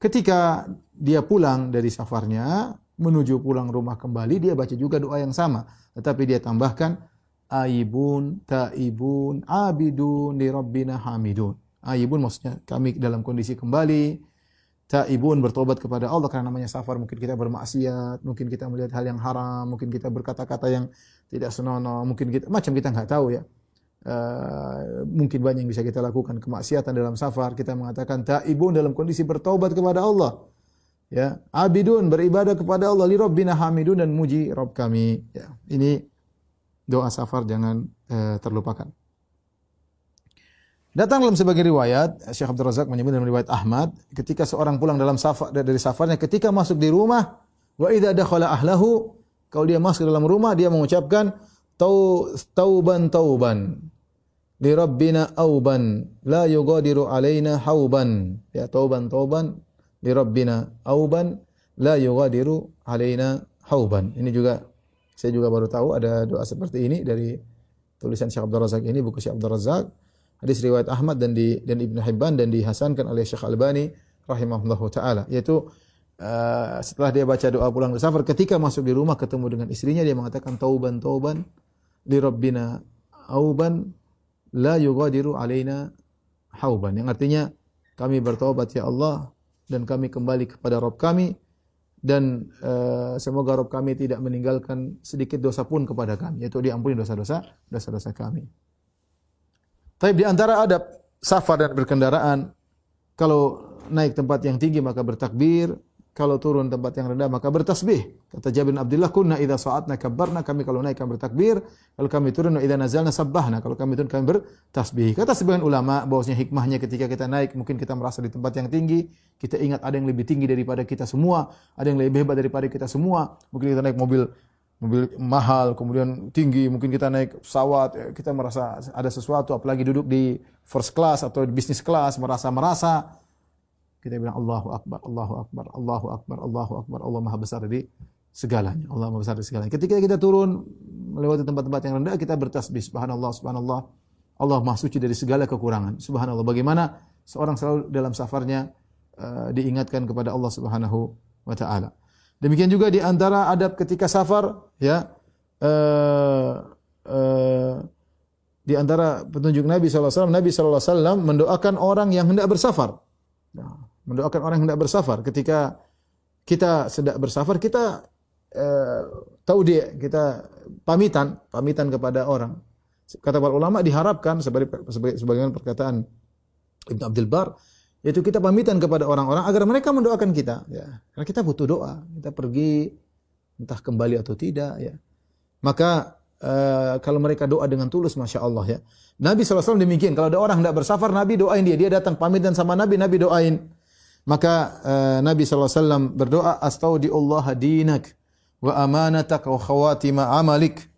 Ketika dia pulang dari safarnya menuju pulang rumah kembali dia baca juga doa yang sama, tetapi dia tambahkan aibun, taibun, abidun li rabbina hamidun. Aibun maksudnya kami dalam kondisi kembali, taibun bertobat kepada Allah karena namanya safar mungkin kita bermaksiat, mungkin kita melihat hal yang haram, mungkin kita berkata-kata yang tidak senonoh, mungkin kita macam kita nggak tahu ya. Uh, mungkin banyak yang bisa kita lakukan kemaksiatan dalam safar kita mengatakan taibun dalam kondisi bertobat kepada Allah ya. Abidun beribadah kepada Allah. Li rabbina hamidun dan muji Rabb kami. Ya. Ini doa safar jangan uh, terlupakan. Datang dalam sebagai riwayat, Syekh Abdul Razak menyebut dalam riwayat Ahmad, ketika seorang pulang dalam safar dari safarnya, ketika masuk di rumah, wa idza dakhala ahlahu, kalau dia masuk dalam rumah, dia mengucapkan tauban tauban. Li rabbina auban la yughadiru alaina hauban. Ya tauban tauban li rabbina auban la yughadiru alaina hauban. Ini juga saya juga baru tahu ada doa seperti ini dari tulisan Syekh Abdul Razak ini, buku Syekh Abdul Razak. Hadis riwayat Ahmad dan di dan Ibnu Hibban dan dihasankan oleh Syekh Albani rahimahullahu taala yaitu uh, setelah dia baca doa pulang dari safar ketika masuk di rumah ketemu dengan istrinya dia mengatakan tauban tauban li rabbina auban la yughadiru alaina hauban yang artinya kami bertobat ya Allah dan kami kembali kepada Rabb kami dan uh, semoga Rob kami tidak meninggalkan sedikit dosa pun kepada kami yaitu diampuni dosa-dosa dosa-dosa kami. Tapi di antara adab safar dan berkendaraan kalau naik tempat yang tinggi maka bertakbir, kalau turun tempat yang rendah maka bertasbih. Kata Jabir bin Abdullah, "Kunna idza sa'atna kabbarna." Kami kalau naik kami bertakbir, kalau kami turun idza nazalna sabbahna. Kalau kami turun kami bertasbih. Kata sebagian ulama bahwasanya hikmahnya ketika kita naik mungkin kita merasa di tempat yang tinggi, kita ingat ada yang lebih tinggi daripada kita semua, ada yang lebih hebat daripada kita semua. Mungkin kita naik mobil mobil mahal, kemudian tinggi, mungkin kita naik pesawat, ya, kita merasa ada sesuatu, apalagi duduk di first class atau di business class, merasa-merasa kita bilang Allahu Akbar, Allahu Akbar, Allahu Akbar, Allahu Akbar, Allah Maha Besar dari segalanya. Allah Maha Besar dari segalanya. Ketika kita turun melewati tempat-tempat yang rendah, kita bertasbih subhanallah, subhanallah. Allah Maha Suci dari segala kekurangan. Subhanallah. Bagaimana seorang selalu dalam safarnya uh, diingatkan kepada Allah Subhanahu wa taala. Demikian juga di antara adab ketika safar ya uh, uh, di antara petunjuk Nabi SAW, Nabi SAW mendoakan orang yang hendak bersafar. Ya, mendoakan orang yang hendak bersafar. Ketika kita sedang bersafar, kita uh, tahu dia, kita pamitan, pamitan kepada orang. Kata para ulama diharapkan sebagai sebagai sebagaimana perkataan Ibn Abdul Bar, yaitu kita pamitan kepada orang-orang agar mereka mendoakan kita. Ya. Karena kita butuh doa. Kita pergi entah kembali atau tidak. Ya. Maka uh, kalau mereka doa dengan tulus, masya Allah ya. Nabi SAW demikian. Kalau ada orang tidak bersafar, Nabi doain dia. Dia datang pamitan sama Nabi, Nabi doain. Maka uh, Nabi SAW berdoa, Astaudiullah dinak wa amanatak wa khawatima amalik.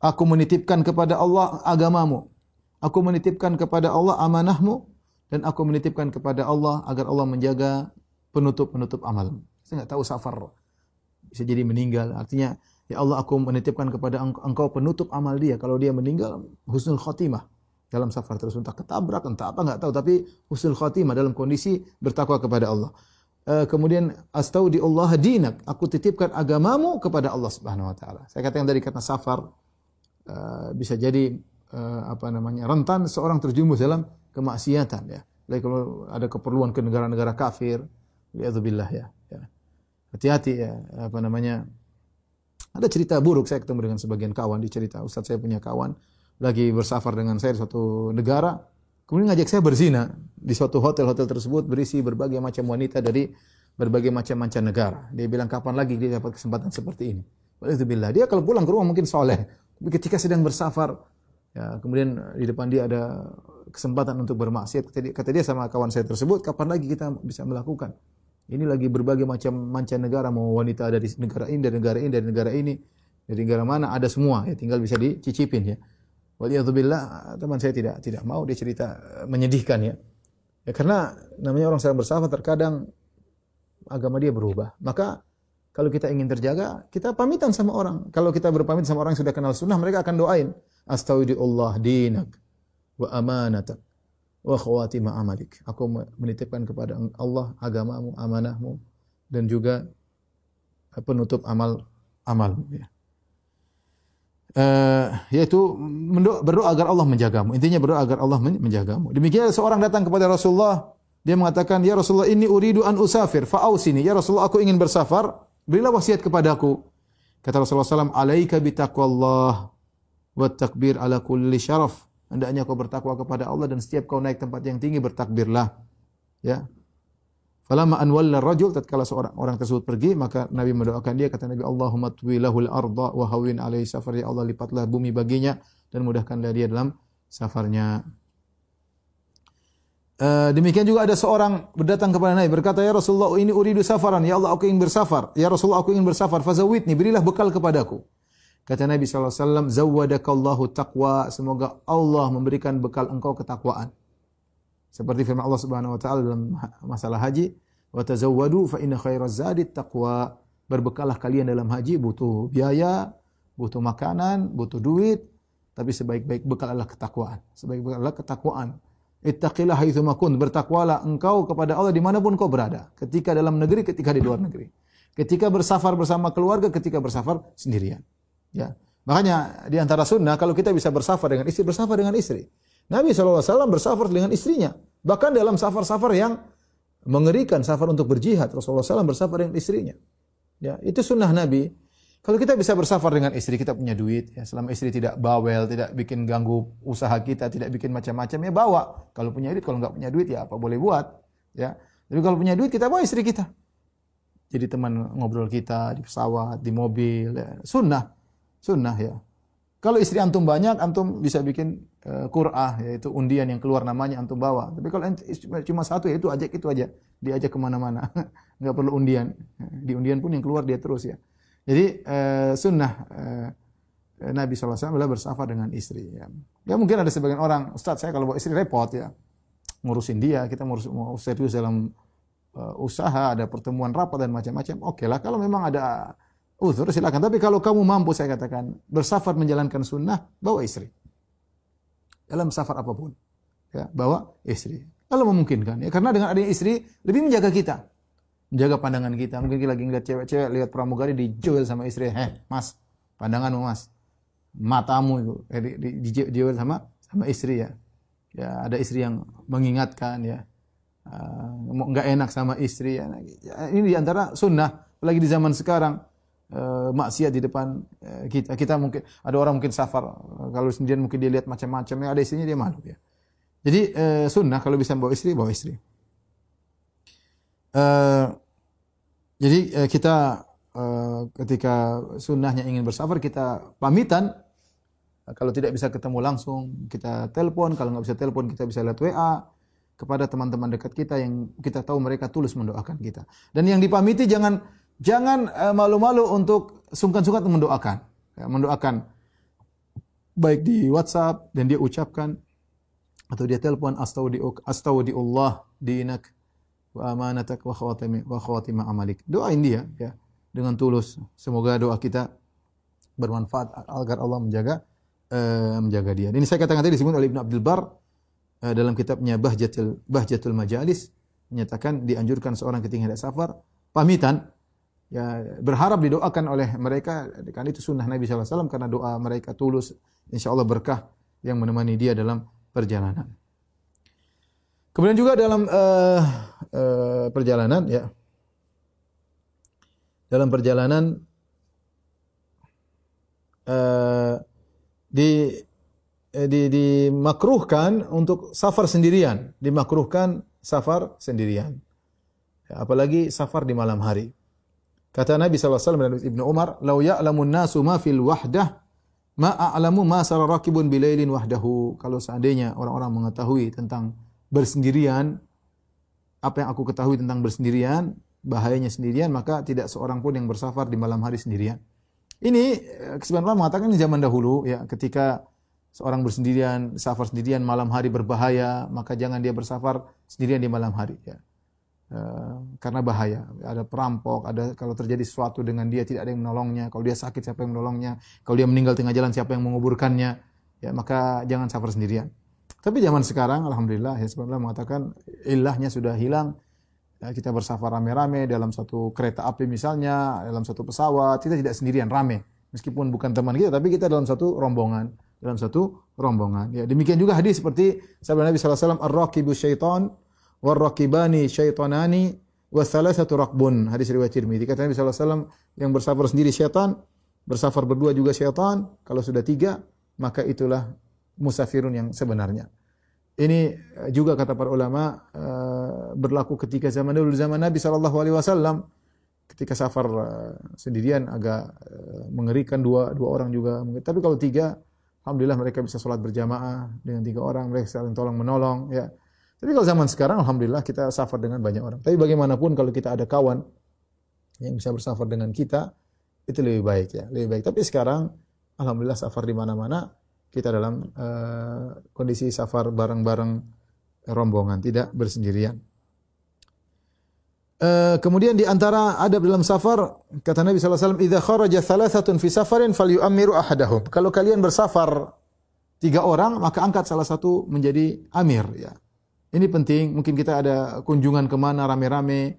Aku menitipkan kepada Allah agamamu. Aku menitipkan kepada Allah amanahmu dan aku menitipkan kepada Allah agar Allah menjaga penutup-penutup amal. Saya nggak tahu safar bisa jadi meninggal. Artinya, ya Allah aku menitipkan kepada engkau penutup amal dia. Kalau dia meninggal, husnul khotimah dalam safar terus entah ketabrak entah apa nggak tahu tapi husnul khotimah dalam kondisi bertakwa kepada Allah. Uh, kemudian di Allah dinak, aku titipkan agamamu kepada Allah Subhanahu wa taala. Saya katakan dari kata safar uh, bisa jadi uh, apa namanya rentan seorang terjumus dalam kemaksiatan ya. Lagi kalau ada keperluan ke negara-negara kafir, lihatulillah ya. ya. Hati-hati ya, apa namanya? Ada cerita buruk saya ketemu dengan sebagian kawan di cerita Ustaz saya punya kawan lagi bersafar dengan saya di suatu negara, kemudian ngajak saya berzina di suatu hotel-hotel tersebut berisi berbagai macam wanita dari berbagai macam mancanegara. Dia bilang kapan lagi dia dapat kesempatan seperti ini. Walhamdulillah. Dia kalau pulang ke rumah mungkin soleh. Tapi ketika sedang bersafar, ya, kemudian di depan dia ada kesempatan untuk bermaksiat. Kata dia, kata dia sama kawan saya tersebut, kapan lagi kita bisa melakukan? Ini lagi berbagai macam mancanegara, mau wanita dari negara ini, dari negara ini, dari negara ini, dari negara mana, ada semua. Ya, tinggal bisa dicicipin ya. Waliyadzubillah, teman saya tidak tidak mau dia cerita eh, menyedihkan ya. Ya karena namanya orang sedang bersama terkadang agama dia berubah. Maka kalau kita ingin terjaga, kita pamitan sama orang. Kalau kita berpamit sama orang yang sudah kenal sunnah, mereka akan doain. Astaudiullah dinak wa amanatak wa khawatima amalik. Aku menitipkan kepada Allah agamamu, amanahmu dan juga penutup amal amal ya. Uh, yaitu berdoa agar Allah menjagamu. Intinya berdoa agar Allah menjagamu. Demikian seorang datang kepada Rasulullah, dia mengatakan, "Ya Rasulullah, ini uridu an usafir, fa'ausini." Ya Rasulullah, aku ingin bersafar, berilah wasiat kepadaku. Kata Rasulullah SAW, "Alaika bitaqwallah wa takbir ala kulli syaraf." Hendaknya kau bertakwa kepada Allah dan setiap kau naik tempat yang tinggi bertakbirlah. Ya. Falamma anwalla rajul tatkala seorang orang tersebut pergi maka Nabi mendoakan dia kata Nabi Allahumma tuwilahul arda wa hawin alaihi safar ya Allah lipatlah bumi baginya dan mudahkanlah dia dalam safarnya. Uh, demikian juga ada seorang berdatang kepada Nabi berkata ya Rasulullah ini uridu safaran ya Allah aku ingin bersafar ya Rasulullah aku ingin bersafar fazawidni berilah bekal kepadaku Kata Nabi SAW, Zawadakallahu taqwa. Semoga Allah memberikan bekal engkau ketakwaan. Seperti firman Allah Subhanahu wa taala dalam masalah haji, "Wa tazawwadu fa inna khairaz zadi taqwa." Berbekalah kalian dalam haji butuh biaya, butuh makanan, butuh duit, tapi sebaik-baik bekal adalah ketakwaan. Sebaik bekal adalah ketakwaan. Ittaqillah haitsu makun. Bertakwalah engkau kepada Allah di mana pun kau berada. Ketika dalam negeri, ketika di luar negeri. Ketika bersafar bersama keluarga, ketika bersafar sendirian. Ya. Makanya di antara sunnah kalau kita bisa bersafar dengan istri, bersafar dengan istri. Nabi SAW bersafar dengan istrinya. Bahkan dalam safar-safar yang mengerikan, safar untuk berjihad, Rasulullah SAW bersafar dengan istrinya. Ya, itu sunnah Nabi. Kalau kita bisa bersafar dengan istri, kita punya duit. Ya, selama istri tidak bawel, tidak bikin ganggu usaha kita, tidak bikin macam-macam, ya bawa. Kalau punya duit, kalau nggak punya duit, ya apa boleh buat. Ya, tapi kalau punya duit, kita bawa istri kita. Jadi teman ngobrol kita di pesawat, di mobil, ya. sunnah. Sunnah ya. Kalau istri antum banyak, antum bisa bikin uh, qur'ah, yaitu undian yang keluar namanya antum bawa. Tapi kalau cuma satu ya itu ajak itu aja, diajak ke mana-mana, nggak perlu undian. Di undian pun yang keluar dia terus ya. Jadi uh, sunnah uh, Nabi SAW adalah bersafar dengan istri. Ya. ya mungkin ada sebagian orang, Ustaz saya kalau bawa istri repot ya, ngurusin dia, kita ngurus mau serius dalam uh, usaha, ada pertemuan rapat dan macam-macam, oke lah. Kalau memang ada uzur silakan. Tapi kalau kamu mampu saya katakan bersafar menjalankan sunnah, bawa istri. Dalam safar apa pun. Ya, bawa istri. Kalau memungkinkan. Ya, karena dengan adanya istri lebih menjaga kita. Menjaga pandangan kita. Mungkin kita lagi ngeliat cewek-cewek, lihat pramugari dijual sama istri. Heh, mas, pandanganmu mas. Matamu itu. Eh, di, di, dijual sama sama istri ya. Ya, ada istri yang mengingatkan ya uh, nggak enak sama istri ya. Ini di antara sunnah, apalagi di zaman sekarang uh, maksiat di depan uh, kita. Kita mungkin ada orang mungkin safar kalau sendirian mungkin dia lihat macam-macam ya ada istrinya dia malu ya. Jadi sunnah kalau bisa bawa istri bawa istri. Jadi kita ketika sunnahnya ingin bersafar kita pamitan kalau tidak bisa ketemu langsung kita telepon kalau nggak bisa telepon kita bisa lihat WA kepada teman-teman dekat kita yang kita tahu mereka tulus mendoakan kita. Dan yang dipamiti jangan jangan uh, malu-malu untuk sungkan-sungkan mendoakan. Ya, mendoakan baik di WhatsApp dan dia ucapkan atau dia telepon astaudiullah dinak wa amanatak wa khawatimi wa khawatima amalik. Doain dia ya dengan tulus. Semoga doa kita bermanfaat agar Allah menjaga uh, menjaga dia. Ini saya katakan tadi disebut oleh Ibnu Abdul Bar uh, dalam kitabnya Bahjatul Bahjatul Majalis menyatakan dianjurkan seorang ketika hendak safar pamitan ya berharap didoakan oleh mereka kan itu sunnah Nabi SAW karena doa mereka tulus insya Allah berkah yang menemani dia dalam perjalanan. Kemudian juga dalam uh, uh, perjalanan ya dalam perjalanan uh, di di dimakruhkan untuk safar sendirian, dimakruhkan safar sendirian. Ya, apalagi safar di malam hari. Kata Nabi SAW dan Ibnu Umar, "Lau ya'lamun nasu ma fil wahdah, ma a'lamu ma sara rakibun bilailin wahdahu." Kalau seandainya orang-orang mengetahui tentang bersendirian, apa yang aku ketahui tentang bersendirian, bahayanya sendirian, maka tidak seorang pun yang bersafar di malam hari sendirian. Ini eh, kesebaran mengatakan di zaman dahulu ya ketika seorang bersendirian, safar sendirian malam hari berbahaya, maka jangan dia bersafar sendirian di malam hari ya. Uh, karena bahaya. Ada perampok, ada kalau terjadi sesuatu dengan dia tidak ada yang menolongnya. Kalau dia sakit siapa yang menolongnya? Kalau dia meninggal tengah jalan siapa yang menguburkannya? Ya, maka jangan safar sendirian. Tapi zaman sekarang alhamdulillah ya sebenarnya mengatakan ilahnya sudah hilang. Ya, kita bersafar rame-rame dalam satu kereta api misalnya, dalam satu pesawat, kita tidak sendirian, rame. Meskipun bukan teman kita, tapi kita dalam satu rombongan dalam satu rombongan. Ya, demikian juga hadis seperti sabda Nabi wasallam ar-raqibu syaitan war-raqibani syaitanani wa thalathatu raqbun. Hadis riwayat Tirmizi. Kata Nabi sallallahu alaihi wasallam yang bersafar sendiri syaitan, bersafar berdua juga syaitan. Kalau sudah tiga, maka itulah musafirun yang sebenarnya. Ini eh, juga kata para ulama uh, berlaku ketika zaman dulu zaman Nabi sallallahu alaihi wasallam ketika safar uh, sendirian agak mengerikan dua dua orang juga. Tapi kalau tiga Alhamdulillah mereka bisa sholat berjamaah dengan tiga orang, mereka saling tolong menolong. Ya. Tapi kalau zaman sekarang, Alhamdulillah kita safar dengan banyak orang. Tapi bagaimanapun kalau kita ada kawan yang bisa bersafar dengan kita, itu lebih baik ya, lebih baik. Tapi sekarang, Alhamdulillah safar di mana-mana, kita dalam uh, kondisi safar bareng-bareng rombongan, tidak bersendirian. Uh, kemudian di antara adab dalam safar kata Nabi wasallam idza kharaja thalathatun fi safarin falyu'ammiru ahadahum. Kalau kalian bersafar tiga orang maka angkat salah satu menjadi amir ya. Ini penting, mungkin kita ada kunjungan ke mana rame-rame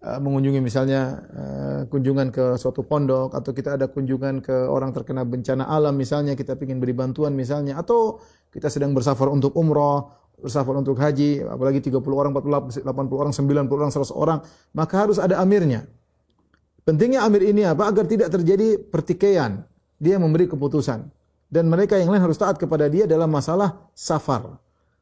uh, mengunjungi misalnya uh, kunjungan ke suatu pondok atau kita ada kunjungan ke orang terkena bencana alam misalnya kita ingin beri bantuan misalnya atau kita sedang bersafar untuk umroh bersafar untuk haji, apalagi 30 orang, 40, 80 orang, 90 orang, 100 orang, maka harus ada amirnya. Pentingnya amir ini apa? Agar tidak terjadi pertikaian. Dia memberi keputusan. Dan mereka yang lain harus taat kepada dia dalam masalah safar.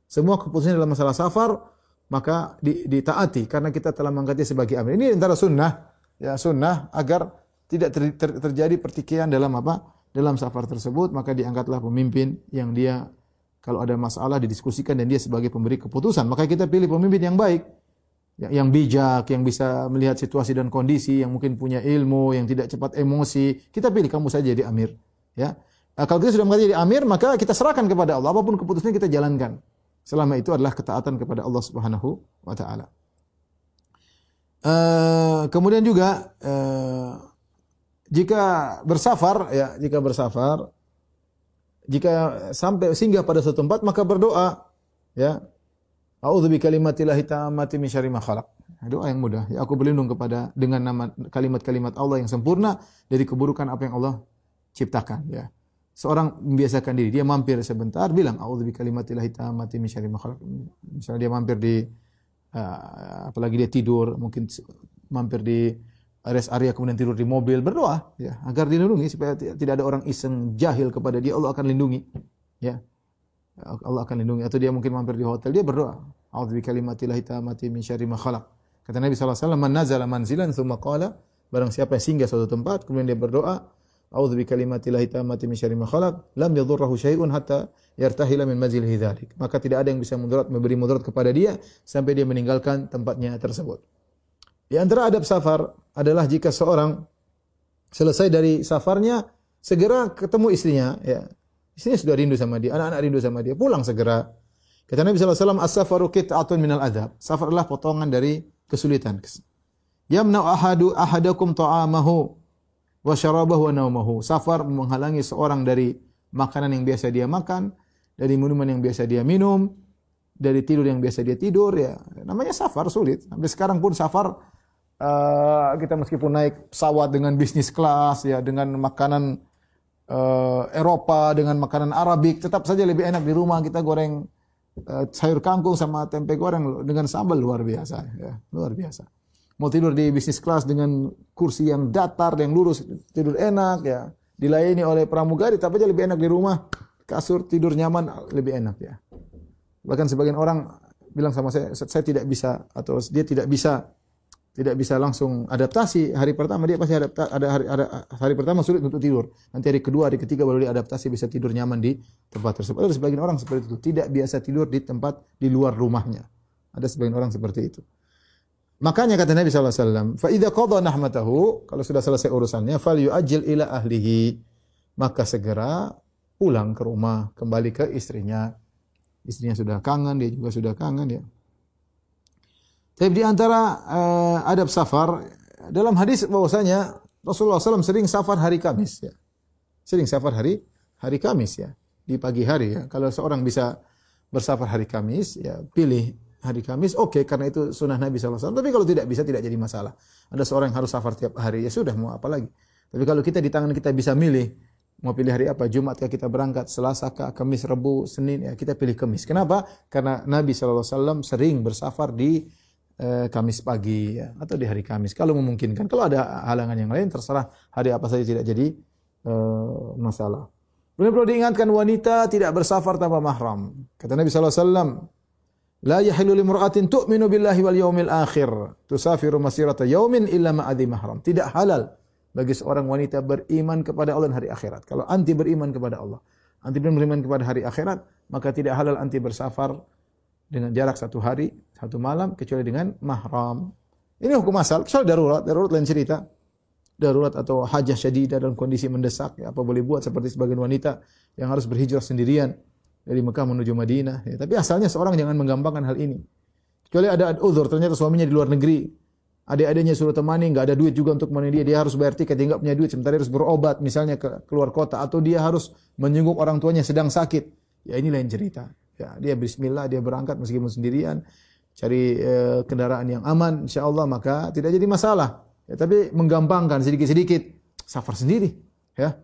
Semua keputusan dalam masalah safar, maka ditaati karena kita telah mengangkatnya sebagai amir. Ini antara sunnah, ya sunnah agar tidak ter, ter, terjadi pertikaian dalam apa? Dalam safar tersebut, maka diangkatlah pemimpin yang dia kalau ada masalah didiskusikan dan dia sebagai pemberi keputusan, maka kita pilih pemimpin yang baik, yang bijak, yang bisa melihat situasi dan kondisi, yang mungkin punya ilmu, yang tidak cepat emosi. Kita pilih kamu saja jadi amir, ya. Kalau kita sudah menjadi amir, maka kita serahkan kepada Allah. Apa pun keputusannya kita jalankan. Selama itu adalah ketaatan kepada Allah Subhanahu wa taala. Eh, kemudian juga eh, jika bersafar ya, jika bersafar jika sampai singgah pada suatu tempat maka berdoa ya. A'udzu bikalimatillahi tammati min syarri ma khalaq. Doa yang mudah. Ya aku berlindung kepada dengan nama kalimat-kalimat Allah yang sempurna dari keburukan apa yang Allah ciptakan ya. Seorang membiasakan diri, dia mampir sebentar bilang a'udzu tammati min syarri ma khalaq. Misalnya dia mampir di uh, apalagi dia tidur, mungkin mampir di rest area kemudian tidur di mobil berdoa ya agar dilindungi supaya tidak ada orang iseng jahil kepada dia. Allah akan lindungi ya. Allah akan lindungi. Atau dia mungkin mampir di hotel dia berdoa a'udzu bikalimatillahi tammati min syarri ma khalaq. Kata Nabi sallallahu alaihi wasallam man nazala manzilan tsumma qala. Barang siapa yang singgah suatu tempat kemudian dia berdoa a'udzu bikalimatillahi tammati min syarri ma khalaq lam yadhurruhu syai'un hatta yartahila min manzilihi dzalik maka tidak ada yang bisa mudarat memberi mudarat kepada dia sampai dia meninggalkan tempatnya tersebut di antara adab safar adalah jika seorang selesai dari safarnya segera ketemu istrinya ya. Istrinya sudah rindu sama dia, anak-anak rindu sama dia, pulang segera. Kata Nabi SAW, As-safaru kit'atun minal adab. Safar adalah potongan dari kesulitan. Yamna ahadu ahadakum ta'amahu wa syarabahu wa naumahu. Safar menghalangi seorang dari makanan yang biasa dia makan, dari minuman yang biasa dia minum, dari tidur yang biasa dia tidur ya. Namanya safar sulit. Sampai sekarang pun safar uh, kita meskipun naik pesawat dengan bisnis kelas ya dengan makanan uh, Eropa dengan makanan Arabik tetap saja lebih enak di rumah kita goreng uh, sayur kangkung sama tempe goreng dengan sambal luar biasa ya luar biasa mau tidur di bisnis kelas dengan kursi yang datar yang lurus tidur enak ya. Dilayani oleh pramugari tapi aja lebih enak di rumah. Kasur tidur nyaman lebih enak ya. Bahkan sebagian orang bilang sama saya saya tidak bisa atau dia tidak bisa tidak bisa langsung adaptasi. Hari pertama dia pasti adapta, ada hari ada hari pertama sulit untuk tidur. Nanti hari kedua hari ketiga baru dia adaptasi bisa tidur nyaman di tempat tersebut. Ada sebagian orang seperti itu tidak biasa tidur di tempat di luar rumahnya. Ada sebagian orang seperti itu makanya kata Nabi SAW idza qada nahmatahu kalau sudah selesai urusannya yu'ajjil ila ahlihi maka segera pulang ke rumah kembali ke istrinya istrinya sudah kangen dia juga sudah kangen ya tapi di antara uh, adab safar dalam hadis bahwasanya Rasulullah SAW sering safar hari Kamis ya. Sering safar hari hari Kamis ya, di pagi hari ya. Kalau seorang bisa bersafar hari Kamis ya pilih hari Kamis oke okay, karena itu sunnah Nabi SAW. Tapi kalau tidak bisa tidak jadi masalah. Ada seorang yang harus safar tiap hari ya sudah mau apa lagi. Tapi kalau kita di tangan kita bisa milih mau pilih hari apa Jumat kah kita berangkat Selasa kah Kamis Rabu Senin ya kita pilih Kamis. Kenapa? Karena Nabi SAW sering bersafar di eh, Kamis pagi ya, atau di hari Kamis kalau memungkinkan. Kalau ada halangan yang lain terserah hari apa saja tidak jadi eh, masalah. Kemudian perlu diingatkan wanita tidak bersafar tanpa mahram. Kata Nabi wasallam, "La yahilu limra'atin tu'minu billahi wal yawmil akhir tusafiru masirata yawmin illa ma'adhi mahram." Tidak halal bagi seorang wanita beriman kepada Allah dan hari akhirat. Kalau anti beriman kepada Allah, anti beriman kepada hari akhirat, maka tidak halal anti bersafar dengan jarak satu hari, satu malam, kecuali dengan mahram. Ini hukum asal, kecuali darurat, darurat lain cerita. Darurat atau hajah syadidah dalam kondisi mendesak, ya, apa boleh buat seperti sebagian wanita yang harus berhijrah sendirian dari Mekah menuju Madinah. Ya. Tapi asalnya seorang jangan menggampangkan hal ini. Kecuali ada uzur, ternyata suaminya di luar negeri, adik-adiknya suruh temani, nggak ada duit juga untuk menemani dia, dia harus bayar tiket, dia nggak punya duit, sementara dia harus berobat, misalnya ke keluar kota, atau dia harus menyinggung orang tuanya sedang sakit. Ya ini lain cerita. Ya, dia bismillah, dia berangkat meskipun sendirian, cari e, kendaraan yang aman, insya Allah maka tidak jadi masalah. Ya, tapi menggampangkan sedikit-sedikit, safar sendiri. Ya,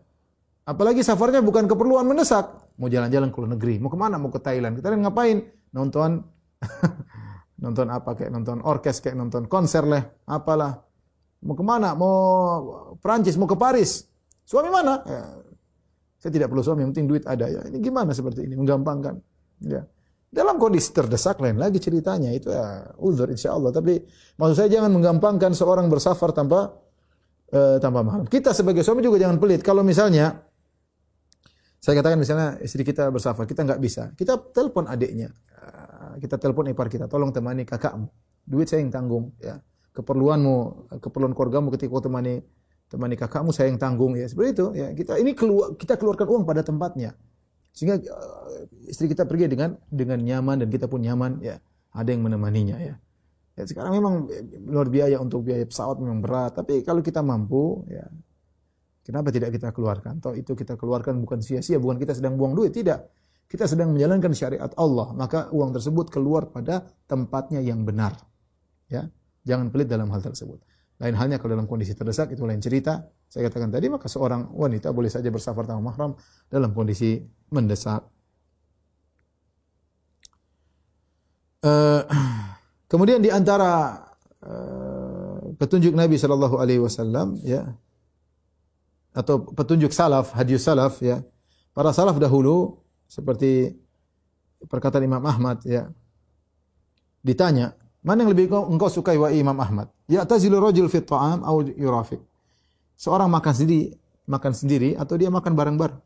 apalagi safarnya bukan keperluan mendesak, mau jalan-jalan ke luar negeri, mau ke mana? Mau ke Thailand. Kita ngapain? Nonton, nonton apa kayak nonton orkes, kayak nonton konser lah, apalah. Mau ke mana? Mau Prancis, mau ke Paris. Suami mana? Ya, saya tidak perlu suami, yang penting duit ada. Ya, ini gimana seperti ini? Menggampangkan. Ya. Dalam kondisi terdesak lain lagi ceritanya itu ya uzur insya Allah. Tapi maksud saya jangan menggampangkan seorang bersafar tanpa uh, tanpa mahram. Kita sebagai suami juga jangan pelit. Kalau misalnya saya katakan misalnya istri kita bersafar, kita nggak bisa, kita telepon adiknya, uh, kita telepon ipar kita, tolong temani kakakmu, duit saya yang tanggung, ya. Keperluanmu, keperluan keluargamu ketika kau temani temani kakakmu saya yang tanggung ya. Seperti itu ya. Kita ini keluar kita keluarkan uang pada tempatnya. Sehingga uh, istri kita pergi dengan dengan nyaman dan kita pun nyaman ya. Ada yang menemaninya ya. Ya, sekarang memang luar biaya untuk biaya pesawat memang berat, tapi kalau kita mampu, ya kenapa tidak kita keluarkan? Toh itu kita keluarkan bukan sia-sia, bukan kita sedang buang duit, tidak. Kita sedang menjalankan syariat Allah, maka uang tersebut keluar pada tempatnya yang benar. Ya, jangan pelit dalam hal tersebut. Lain halnya kalau dalam kondisi terdesak itu lain cerita. Saya katakan tadi maka seorang wanita boleh saja bersafar tanpa mahram dalam kondisi mendesak. Uh, Kemudian di antara uh, petunjuk Nabi sallallahu alaihi wasallam ya atau petunjuk salaf, hadis salaf ya. Para salaf dahulu seperti perkataan Imam Ahmad ya. Ditanya, mana yang lebih engkau, engkau sukai wa Imam Ahmad? Ya tazilu rajul fi ta'am au yurafiq. Seorang makan sendiri, makan sendiri atau dia makan bareng-bareng.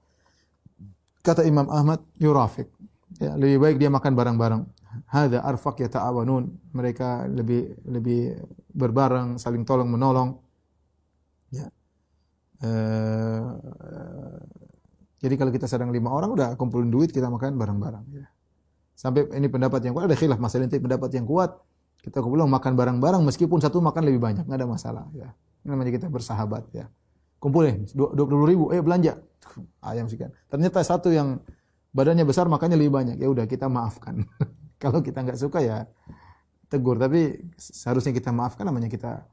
Kata Imam Ahmad, yurafiq. Ya, lebih baik dia makan bareng-bareng hada arfaq yata'awanun. Mereka lebih lebih berbareng, saling tolong menolong. Ya. Uh, jadi kalau kita sedang lima orang udah kumpulin duit kita makan bareng-bareng. Ya. Sampai ini pendapat yang kuat ada khilaf masalah ini pendapat yang kuat kita kumpulin makan bareng-bareng meskipun satu makan lebih banyak nggak ada masalah. Ya. Ini namanya kita bersahabat ya. Kumpulin dua puluh ribu, eh belanja ayam sekian. Ternyata satu yang badannya besar makannya lebih banyak. Ya udah kita maafkan. Kalau kita nggak suka ya tegur. Tapi seharusnya kita maafkan namanya kita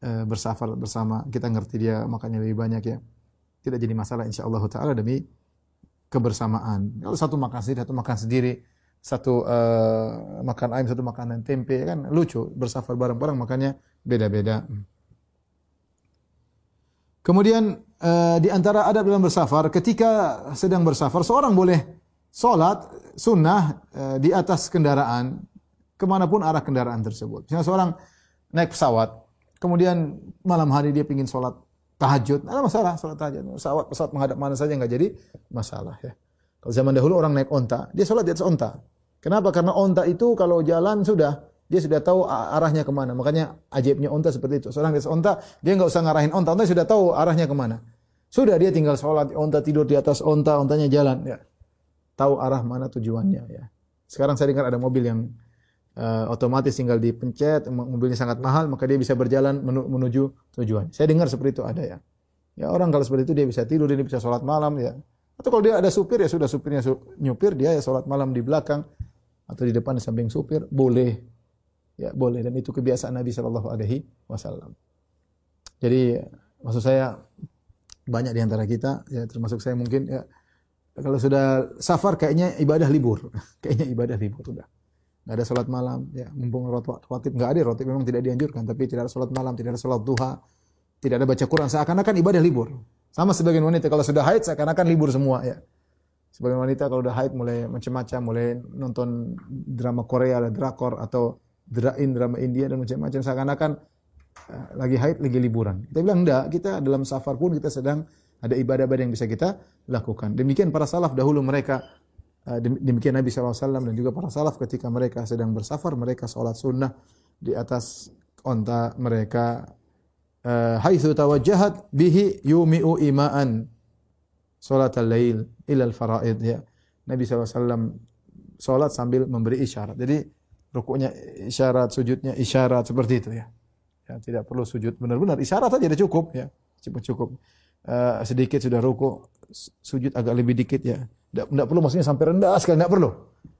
e, bersafar bersama. Kita ngerti dia makanya lebih banyak ya. Tidak jadi masalah insya Allah Taala demi kebersamaan. Kalau satu makan sendiri, satu makan sendiri, satu uh, makan ayam, satu makanan tempe kan lucu. Bersafar bareng-bareng makanya beda-beda. Kemudian uh, di antara adab dalam bersafar, ketika sedang bersafar, seorang boleh sholat sunnah e, di atas kendaraan ke mana pun arah kendaraan tersebut. Misalnya seorang naik pesawat, kemudian malam hari dia ingin sholat tahajud, ada masalah sholat tahajud. Pesawat pesawat menghadap mana saja nggak jadi masalah ya. Kalau zaman dahulu orang naik onta, dia sholat di atas onta. Kenapa? Karena onta itu kalau jalan sudah dia sudah tahu arahnya ke mana. Makanya ajaibnya onta seperti itu. Seorang di atas onta, dia nggak usah ngarahin onta, onta sudah tahu arahnya ke mana. Sudah dia tinggal sholat, onta tidur di atas onta, ontanya jalan. Ya tahu arah mana tujuannya ya. Sekarang saya dengar ada mobil yang uh, otomatis tinggal dipencet, mobilnya sangat mahal, maka dia bisa berjalan menuju tujuan. Saya dengar seperti itu ada ya. Ya orang kalau seperti itu dia bisa tidur, dia bisa sholat malam ya. Atau kalau dia ada supir ya sudah supirnya su nyupir dia ya sholat malam di belakang atau di depan di samping supir boleh ya boleh dan itu kebiasaan Nabi Shallallahu Alaihi Wasallam. Jadi maksud saya banyak di antara kita ya termasuk saya mungkin ya kalau sudah safar kayaknya ibadah libur. kayaknya ibadah libur sudah. Enggak ada salat malam, ya mumpung rotib enggak ada rotib memang tidak dianjurkan, tapi tidak ada salat malam, tidak ada salat duha, tidak ada baca Quran, seakan-akan ibadah libur. Sama sebagian wanita kalau sudah haid seakan-akan libur semua ya. Sebagian wanita kalau sudah haid mulai macam-macam, mulai nonton drama Korea, ada drakor atau drain drama India dan macam-macam seakan-akan uh, lagi haid lagi liburan. Kita bilang enggak, kita dalam safar pun kita sedang ada ibadah-ibadah yang bisa kita lakukan. Demikian para salaf dahulu mereka demikian Nabi SAW dan juga para salaf ketika mereka sedang bersafar mereka sholat sunnah di atas onta mereka uh, haitsu tawajjahat bihi yumi'u ima'an salat al-lail ila al-faraid ya. Nabi SAW sholat sambil memberi isyarat. Jadi rukuknya isyarat, sujudnya isyarat seperti itu ya. Ya, tidak perlu sujud benar-benar isyarat saja sudah cukup ya. Cukup cukup uh, sedikit sudah ruku, sujud agak lebih dikit ya. Tidak, tidak perlu maksudnya sampai rendah sekali, tidak perlu.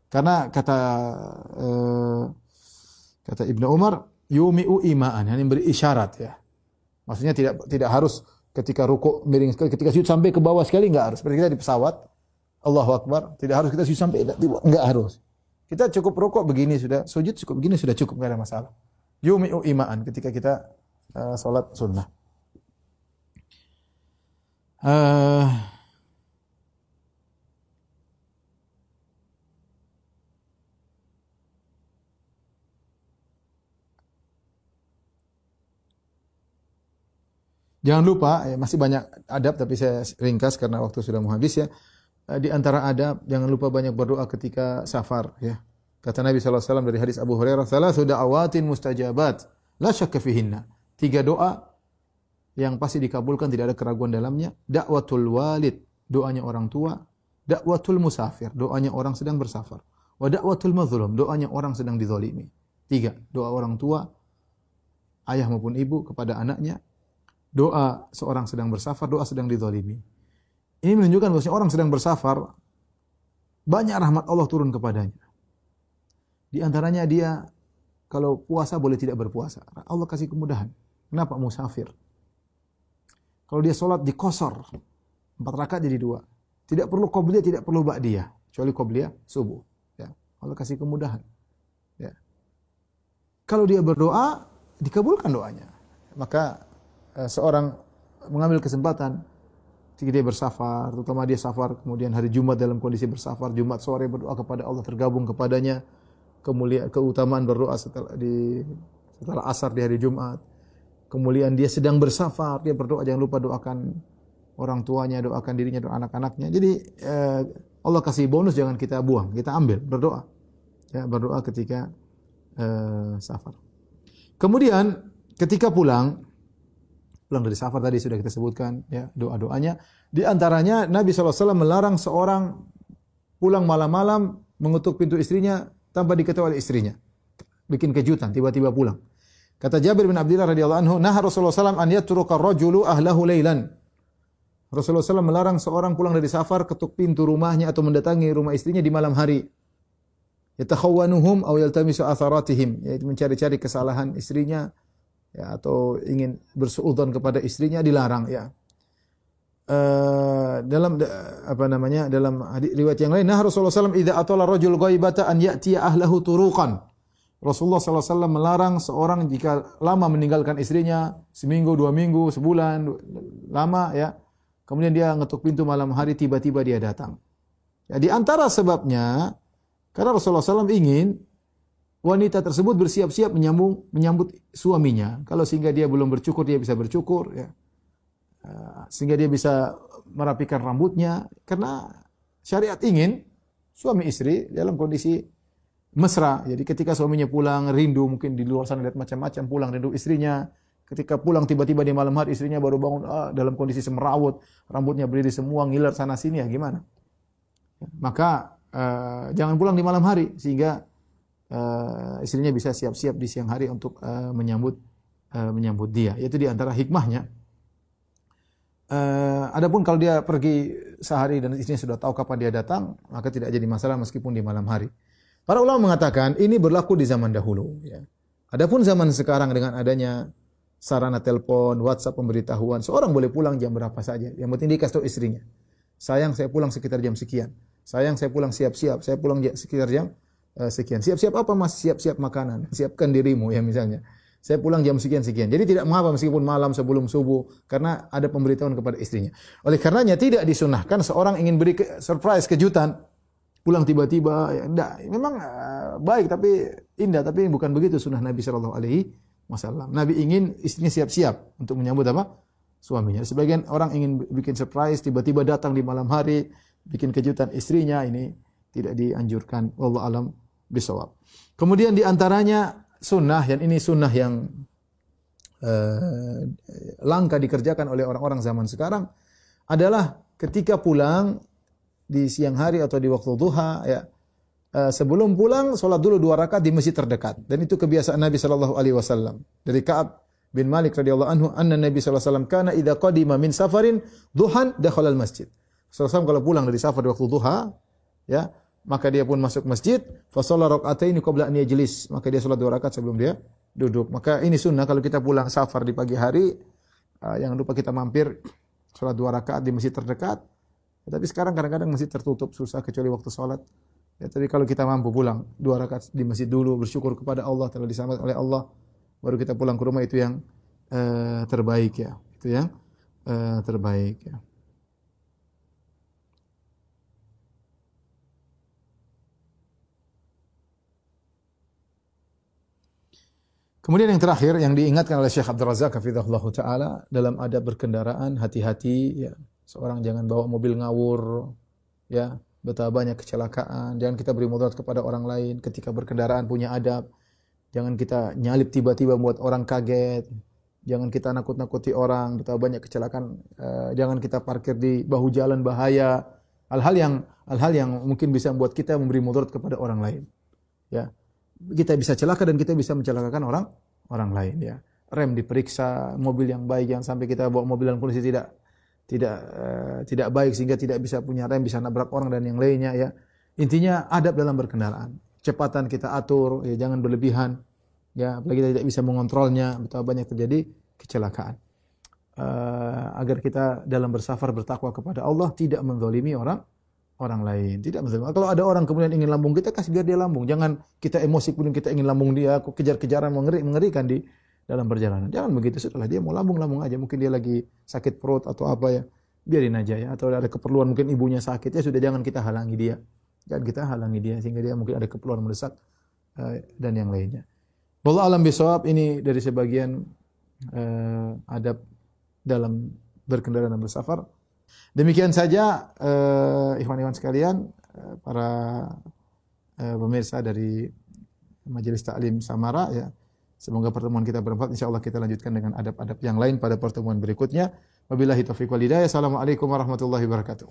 Karena kata uh, kata Ibnu Umar, yumi'u imaan, yang beri isyarat ya. Maksudnya tidak tidak harus ketika ruku miring sekali, ketika sujud sampai ke bawah sekali enggak harus. Seperti kita di pesawat, Allahu Akbar, tidak harus kita sujud sampai enggak harus. Kita cukup rukuk begini sudah, sujud cukup begini sudah cukup enggak ada masalah. Yumi'u imaan ketika kita uh, salat sunnah. Uh, Jangan lupa, ya, masih banyak adab tapi saya ringkas karena waktu sudah mau habis ya. Eh, di antara adab, jangan lupa banyak berdoa ketika safar ya. Kata Nabi SAW dari hadis Abu Hurairah, salah sudah awatin mustajabat, la syakka. Tiga doa yang pasti dikabulkan tidak ada keraguan dalamnya. Dakwatul walid, doanya orang tua. Dakwatul musafir, doanya orang sedang bersafar. Wa dakwatul mazlum, doanya orang sedang dizalimi. Tiga, doa orang tua, ayah maupun ibu kepada anaknya, doa seorang sedang bersafar, doa sedang dizalimi. Ini menunjukkan bahwa orang sedang bersafar, banyak rahmat Allah turun kepadanya. Di antaranya dia kalau puasa boleh tidak berpuasa. Allah kasih kemudahan. Kenapa musafir? Kalau dia sholat di kosor, empat rakaat jadi dua. Tidak perlu qobliyah, tidak perlu ba'diyah. Kecuali qobliyah subuh. Ya. Allah kasih kemudahan. Ya. Kalau dia berdoa, dikabulkan doanya. Maka seorang mengambil kesempatan ketika dia bersafar, terutama dia safar, kemudian hari Jumat dalam kondisi bersafar, Jumat sore berdoa kepada Allah, tergabung kepadanya, kemuliaan keutamaan berdoa setelah di setelah asar di hari Jumat kemuliaan dia sedang bersafar, dia berdoa jangan lupa doakan orang tuanya, doakan dirinya, doa anak-anaknya. Jadi eh, Allah kasih bonus jangan kita buang, kita ambil, berdoa. Ya, berdoa ketika eh, safar. Kemudian ketika pulang pulang dari safar tadi sudah kita sebutkan ya doa-doanya. Di antaranya Nabi SAW melarang seorang pulang malam-malam mengutuk pintu istrinya tanpa diketahui oleh istrinya. Bikin kejutan, tiba-tiba pulang. Kata Jabir bin Abdullah radhiyallahu anhu, "Nah Rasulullah SAW an yatruka rajulu ahlahu lailan." Rasulullah SAW melarang seorang pulang dari safar ketuk pintu rumahnya atau mendatangi rumah istrinya di malam hari. Yatakhawwanuhum aw yaltamisu atharatihim, yaitu mencari-cari kesalahan istrinya ya atau ingin bersuudzon kepada istrinya dilarang ya. Uh, dalam apa namanya dalam riwayat yang lain nah Rasulullah SAW idza atala rajul ghaibata an ya'tiya ahlahu turuqan Rasulullah SAW melarang seorang jika lama meninggalkan istrinya, seminggu, dua minggu, sebulan, lama ya, kemudian dia ngetuk pintu malam hari, tiba-tiba dia datang. Ya, di antara sebabnya, karena Rasulullah SAW ingin wanita tersebut bersiap-siap menyambung, menyambut suaminya. Kalau sehingga dia belum bercukur, dia bisa bercukur. Ya. Eh, sehingga dia bisa merapikan rambutnya. Karena syariat ingin suami istri dalam kondisi mesra. Jadi ketika suaminya pulang rindu mungkin di luar sana lihat macam-macam pulang rindu istrinya. Ketika pulang tiba-tiba di malam hari istrinya baru bangun ah, dalam kondisi semerawut, rambutnya berdiri semua ngiler sana sini ya gimana? Maka uh, jangan pulang di malam hari sehingga uh, istrinya bisa siap-siap di siang hari untuk uh, menyambut uh, menyambut dia. Itu di antara hikmahnya. Uh, adapun kalau dia pergi sehari dan istrinya sudah tahu kapan dia datang, maka tidak jadi masalah meskipun di malam hari. Para ulama mengatakan ini berlaku di zaman dahulu. Ya. Adapun zaman sekarang dengan adanya sarana telepon, WhatsApp pemberitahuan, seorang boleh pulang jam berapa saja. Yang penting dia kasih istrinya. Sayang saya pulang sekitar jam sekian. Sayang saya pulang siap-siap. Saya pulang sekitar jam uh, sekian. Siap-siap apa mas? Siap-siap makanan. Siapkan dirimu ya misalnya. Saya pulang jam sekian-sekian. Jadi tidak mengapa meskipun malam sebelum subuh karena ada pemberitahuan kepada istrinya. Oleh karenanya tidak disunahkan seorang ingin beri surprise kejutan pulang tiba-tiba ya enggak memang uh, baik tapi indah tapi bukan begitu sunnah Nabi Shallallahu alaihi wasallam Nabi ingin istrinya siap-siap untuk menyambut apa suaminya sebagian orang ingin bikin surprise tiba-tiba datang di malam hari bikin kejutan istrinya ini tidak dianjurkan Allah alam bisawab. Kemudian di antaranya sunnah dan ini sunnah yang uh, langka dikerjakan oleh orang-orang zaman sekarang adalah ketika pulang di siang hari atau di waktu duha ya uh, sebelum pulang sholat dulu dua rakaat di masjid terdekat. Dan itu kebiasaan Nabi Shallallahu Alaihi Wasallam. Dari Kaab bin Malik radhiyallahu anhu anna Nabi sallallahu alaihi wasallam kana idza qadima min safarin duhan al masjid. Sallallahu kalau pulang dari safar di waktu duha ya maka dia pun masuk masjid fa shalla rakaatain qabla an yajlis maka dia salat dua rakaat sebelum dia duduk. Maka ini sunnah kalau kita pulang safar di pagi hari uh, jangan lupa kita mampir salat dua rakaat di masjid terdekat Ya, tapi sekarang kadang-kadang masih tertutup susah kecuali waktu sholat. Ya, tapi kalau kita mampu pulang dua rakaat di masjid dulu bersyukur kepada Allah telah diselamatkan oleh Allah, baru kita pulang ke rumah itu yang uh, terbaik ya. Itu yang uh, terbaik ya. Kemudian yang terakhir yang diingatkan oleh Syekh Abdul Razak hafizahullah taala dalam adab berkendaraan hati-hati ya Seorang jangan bawa mobil ngawur, ya betapa banyak kecelakaan. Jangan kita beri mudarat kepada orang lain ketika berkendaraan punya adab. Jangan kita nyalip tiba-tiba buat orang kaget. Jangan kita nakut-nakuti orang, betapa banyak kecelakaan. Uh, jangan kita parkir di bahu jalan bahaya. Hal-hal yang hal-hal yang mungkin bisa membuat kita memberi mudarat kepada orang lain. Ya. Kita bisa celaka dan kita bisa mencelakakan orang orang lain ya. Rem diperiksa, mobil yang baik yang sampai kita bawa mobil dalam kondisi tidak tidak uh, tidak baik sehingga tidak bisa punya rem bisa nabrak orang dan yang lainnya ya. Intinya adab dalam berkendaraan. Cepatan kita atur, ya jangan berlebihan. Ya, apalagi kita tidak bisa mengontrolnya, betapa banyak terjadi kecelakaan. Uh, agar kita dalam bersafar bertakwa kepada Allah tidak menzalimi orang orang lain, tidak menzalimi. Kalau ada orang kemudian ingin lambung kita kasih biar dia lambung. Jangan kita emosi kemudian kita ingin lambung dia, kejar-kejaran mengeri mengerikan di dalam perjalanan. Jangan begitu setelah dia mau lambung-lambung aja. Mungkin dia lagi sakit perut atau apa ya. Biarin aja ya. Atau ada keperluan mungkin ibunya sakit. Ya sudah jangan kita halangi dia. Jangan kita halangi dia. Sehingga dia mungkin ada keperluan mendesak. Uh, dan yang lainnya. Wallah alam bisawab ini dari sebagian uh, adab dalam berkendara dan bersafar. Demikian saja uh, ikhwan-ikhwan sekalian. Uh, para uh, pemirsa dari Majelis Taklim Samara ya. Semoga pertemuan kita bermanfaat. Insya Allah kita lanjutkan dengan adab-adab yang lain pada pertemuan berikutnya. Wabillahi taufiq wal hidayah. Assalamualaikum warahmatullahi wabarakatuh.